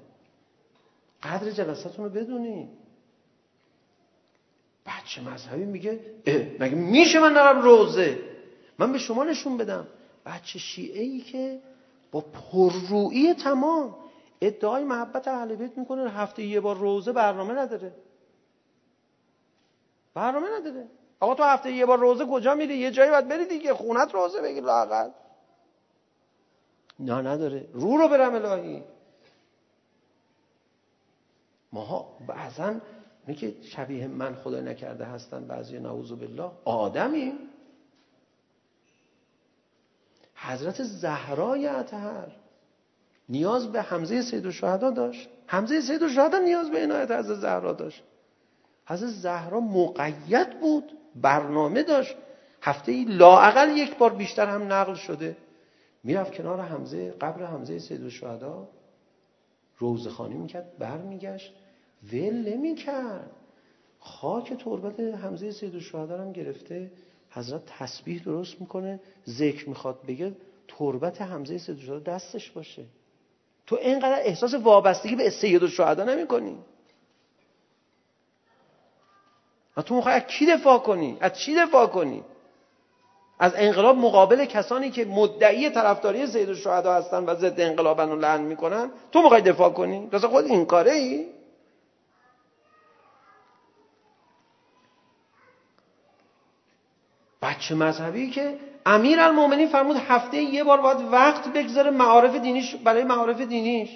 قدر جلساتون رو بدونی بچه مذهبی میگه مگه میشه من نرم روزه من به شما نشون بدم بچه شیعه ای که با پررویی تمام ادعای محبت اهل بیت میکنه. هفته یه بار روزه برنامه نداره. برنامه نداره. آقا تو هفته یه بار روزه کجا میری؟ یه جایی باید بری دیگه. خونت روزه بگیر لاقل نه نداره. رو رو برم الهی. ماها بعضا میگه شبیه من خدا نکرده هستن بعضی نعوذ بالله. آدمیم حضرت زهرای اطهر. نیاز به حمزه سید و شهدا داشت حمزه سید و شهدا نیاز به عنایت حضرت زهرا داشت حضرت زهرا مقید بود برنامه داشت هفته ای لاعقل یک بار بیشتر هم نقل شده میرفت کنار حمزه قبر حمزه سید و شهدا روزخانی میکرد برمیگشت ول نمیکرد خاک تربت حمزه سید و شهدا هم گرفته حضرت تسبیح درست میکنه ذکر میخواد بگه تربت حمزه سید و شهدا دستش باشه تو اینقدر احساس وابستگی به سید و شهدا نمی‌کنی. و تو میخوای از کی دفاع کنی؟ از چی دفاع کنی؟ از انقلاب مقابل کسانی که مدعی طرفداری سید شهدا هستن و ضد انقلابن و لعن میکنن تو میخوای دفاع کنی؟ راست خود این کاره ای بچه مذهبی که امیر المومنین فرمود هفته یه بار باید وقت بگذاره معارف دینیش برای معارف دینیش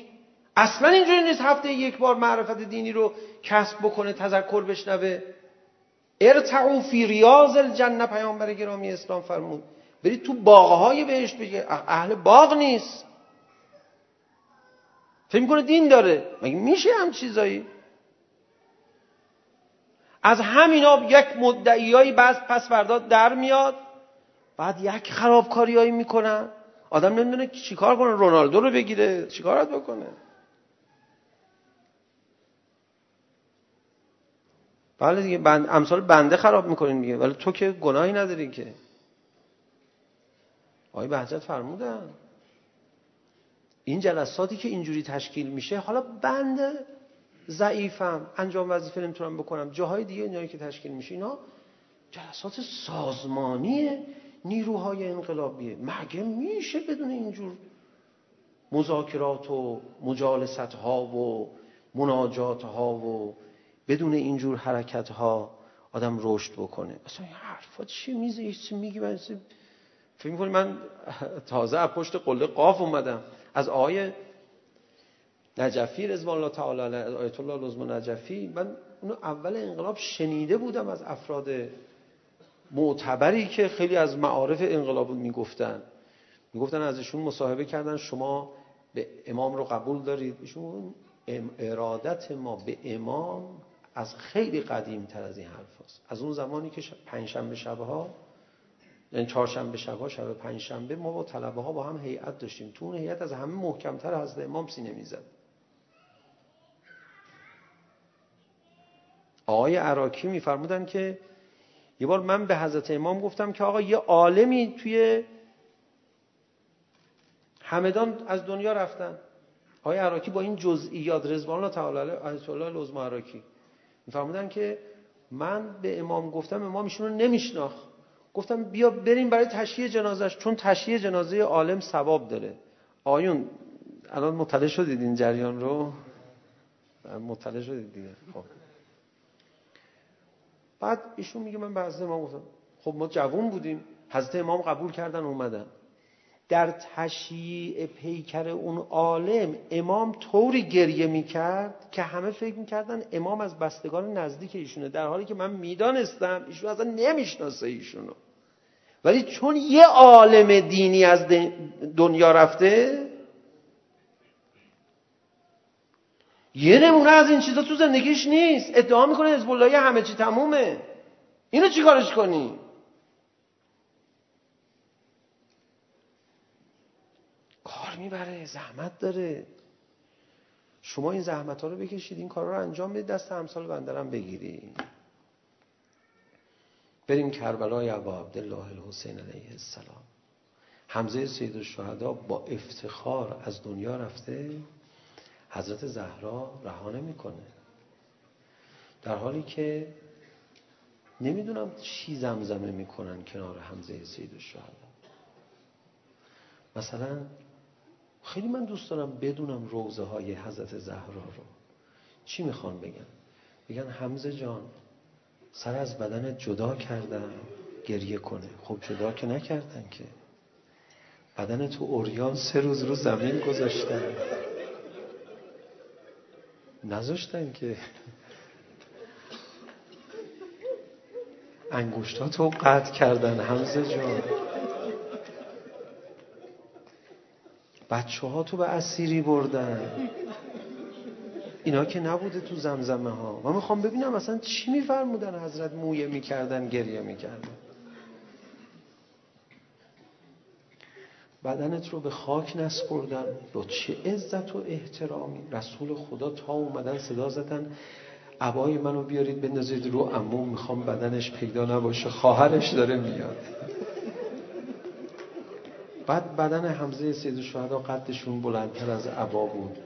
اصلا اینجوری نیست هفته یک بار معرفت دینی رو کسب بکنه تذکر بشنوه ارتعو فی ریاض الجنه پیامبر گرامی اسلام فرمود برید تو باغهای بهشت بگه اهل باغ نیست فکر کنه دین داره مگه میشه هم چیزایی از همینا یک مدعیایی بعض پس فردا در میاد بعد یک خرابکاریایی میکنن آدم نمیدونه چیکار کنه. رونالدو رو بگیره. چیکارات بکنه. بله دیگه بند امثال بنده خراب میکنین دیگه ولی تو که گناهی نداری که. آقای بهجت فرمودن. این جلساتی که اینجوری تشکیل میشه حالا بنده ضعیفم انجام وظیفه نمیتونم بکنم. جاهای دیگه اینجوری که تشکیل میشه اینا جلسات سازمانیه. نیروهای انقلابیه مگه میشه بدون اینجور مذاکرات و مجالست ها و مناجات ها و بدون اینجور حرکت ها آدم رشد بکنه؟ اصلا این حرفا چی میزه؟ چی میگی من فکر میکنی من تازه از پشت قله قاف اومدم. از آیه نجفی رضوان الله تعالی آیت الله لزم نجفی من اونو اول انقلاب شنیده بودم از افراد معتبری که خیلی از معارف انقلاب میگفتن. میگفتن ازشون مصاحبه کردن شما به امام رو قبول دارید. ایشون ارادت ما به امام از خیلی قدیم تر از این حرف هست. از اون زمانی که پنجشنبه شبه ها یعنی چهارشنبه شب ها شب پنجشنبه ما با طلبه ها با هم هیئت داشتیم. تو اون هیئت از همه محکمتر حضرت امام سینه میزد. آقای عراقی میفرمودن که یه بار من به حضرت امام گفتم که آقا یه عالمی توی همدان از دنیا رفتن. آقای عراقی با این جزئیات رضوان الله تعالی علیه آیت الله لزم عراقی میفرمودن که من به امام گفتم امام ایشون رو نمیشناخت. گفتم بیا بریم برای تشییع جنازش چون تشییع جنازه عالم ثواب داره. آیون الان مطلع شدید این جریان رو؟ مطلع شدید دیگه. خب. بعد ایشون میگه من به حضرت امام گفتم خب ما جوون بودیم. حضرت امام قبول کردن اومدن. در تشییع پیکر اون عالم امام طوری گریه میکرد که همه فکر میکردن امام از بستگان نزدیک ایشونه. در حالی که من میدانستم ایشون اصلا نمیشناسه ایشونو. ولی چون یه عالم دینی از دنیا رفته یه نمونه از این چیزا تو زندگیش نیست ادعا میکنه حزب الله همه چی تمومه اینو چیکارش کنی کار میبره زحمت داره شما این زحمت ها رو بکشید این کار رو انجام بدید دست همسال بندرم بگیری بریم کربلای ابا عبدالله الحسین علیه السلام حمزه سید الشهدا با افتخار از دنیا رفته حضرت زهرا رها نمیکنه. در حالی که نمیدونم چی زمزمه میکنن کنار حمزه سید الشهدا. مثلا خیلی من دوست دارم بدونم روزه های حضرت زهرا رو. چی میخوان بگن؟ بگن حمزه جان سر از بدن جدا کردم گریه کنه. خب جدا که نکردن که. بدن تو اوریان سه روز رو زمین گذاشتن. نذاشتن که انگوشتاتو قطع کردن حمزه جان بچه ها تو به اسیری بردن اینا که نبوده تو زمزمه ها من میخوام ببینم اصلا چی میفرمودن حضرت مویه میکردن گریه میکردن بدنت رو به خاک نسپردن. با چه عزت و احترامی رسول خدا تا اومدن صدا زدن. عبای منو بیارید بندازید رو عموم میخوام بدنش پیدا نباشه. خواهرش داره میاد. بعد بدن حمزه سید الشهدا قدشون بلندتر از عبا بود.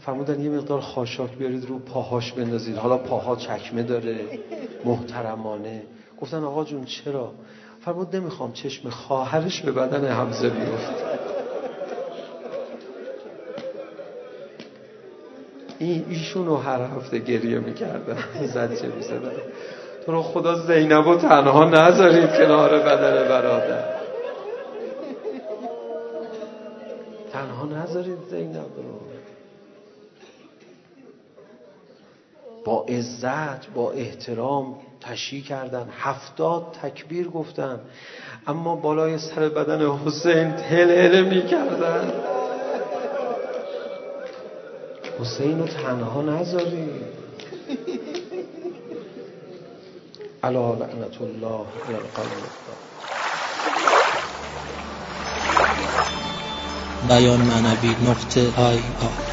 فرمودن یه مقدار خاشاک بیارید رو پاهاش بندازید. حالا پاها چکمه داره. محترمانه. گفتن آقا جون چرا؟ فرمود نمیخوام چشم خواهرش به بدن حمزه بیفت این ایشونو هر هفته گریه میکردن زد چه میزدن تو رو خدا زینبو تنها نذارید کنار بدن برادر. تنها نذارید زینب رو. با عزت با احترام تشییع کردن. هفتاد تکبیر گفتن. اما بالای سر بدن حسین تل هل می کردن حسین رو تنها نذاری. علا لعنت الله علی القلب. بیان معنوی نقطه آی آی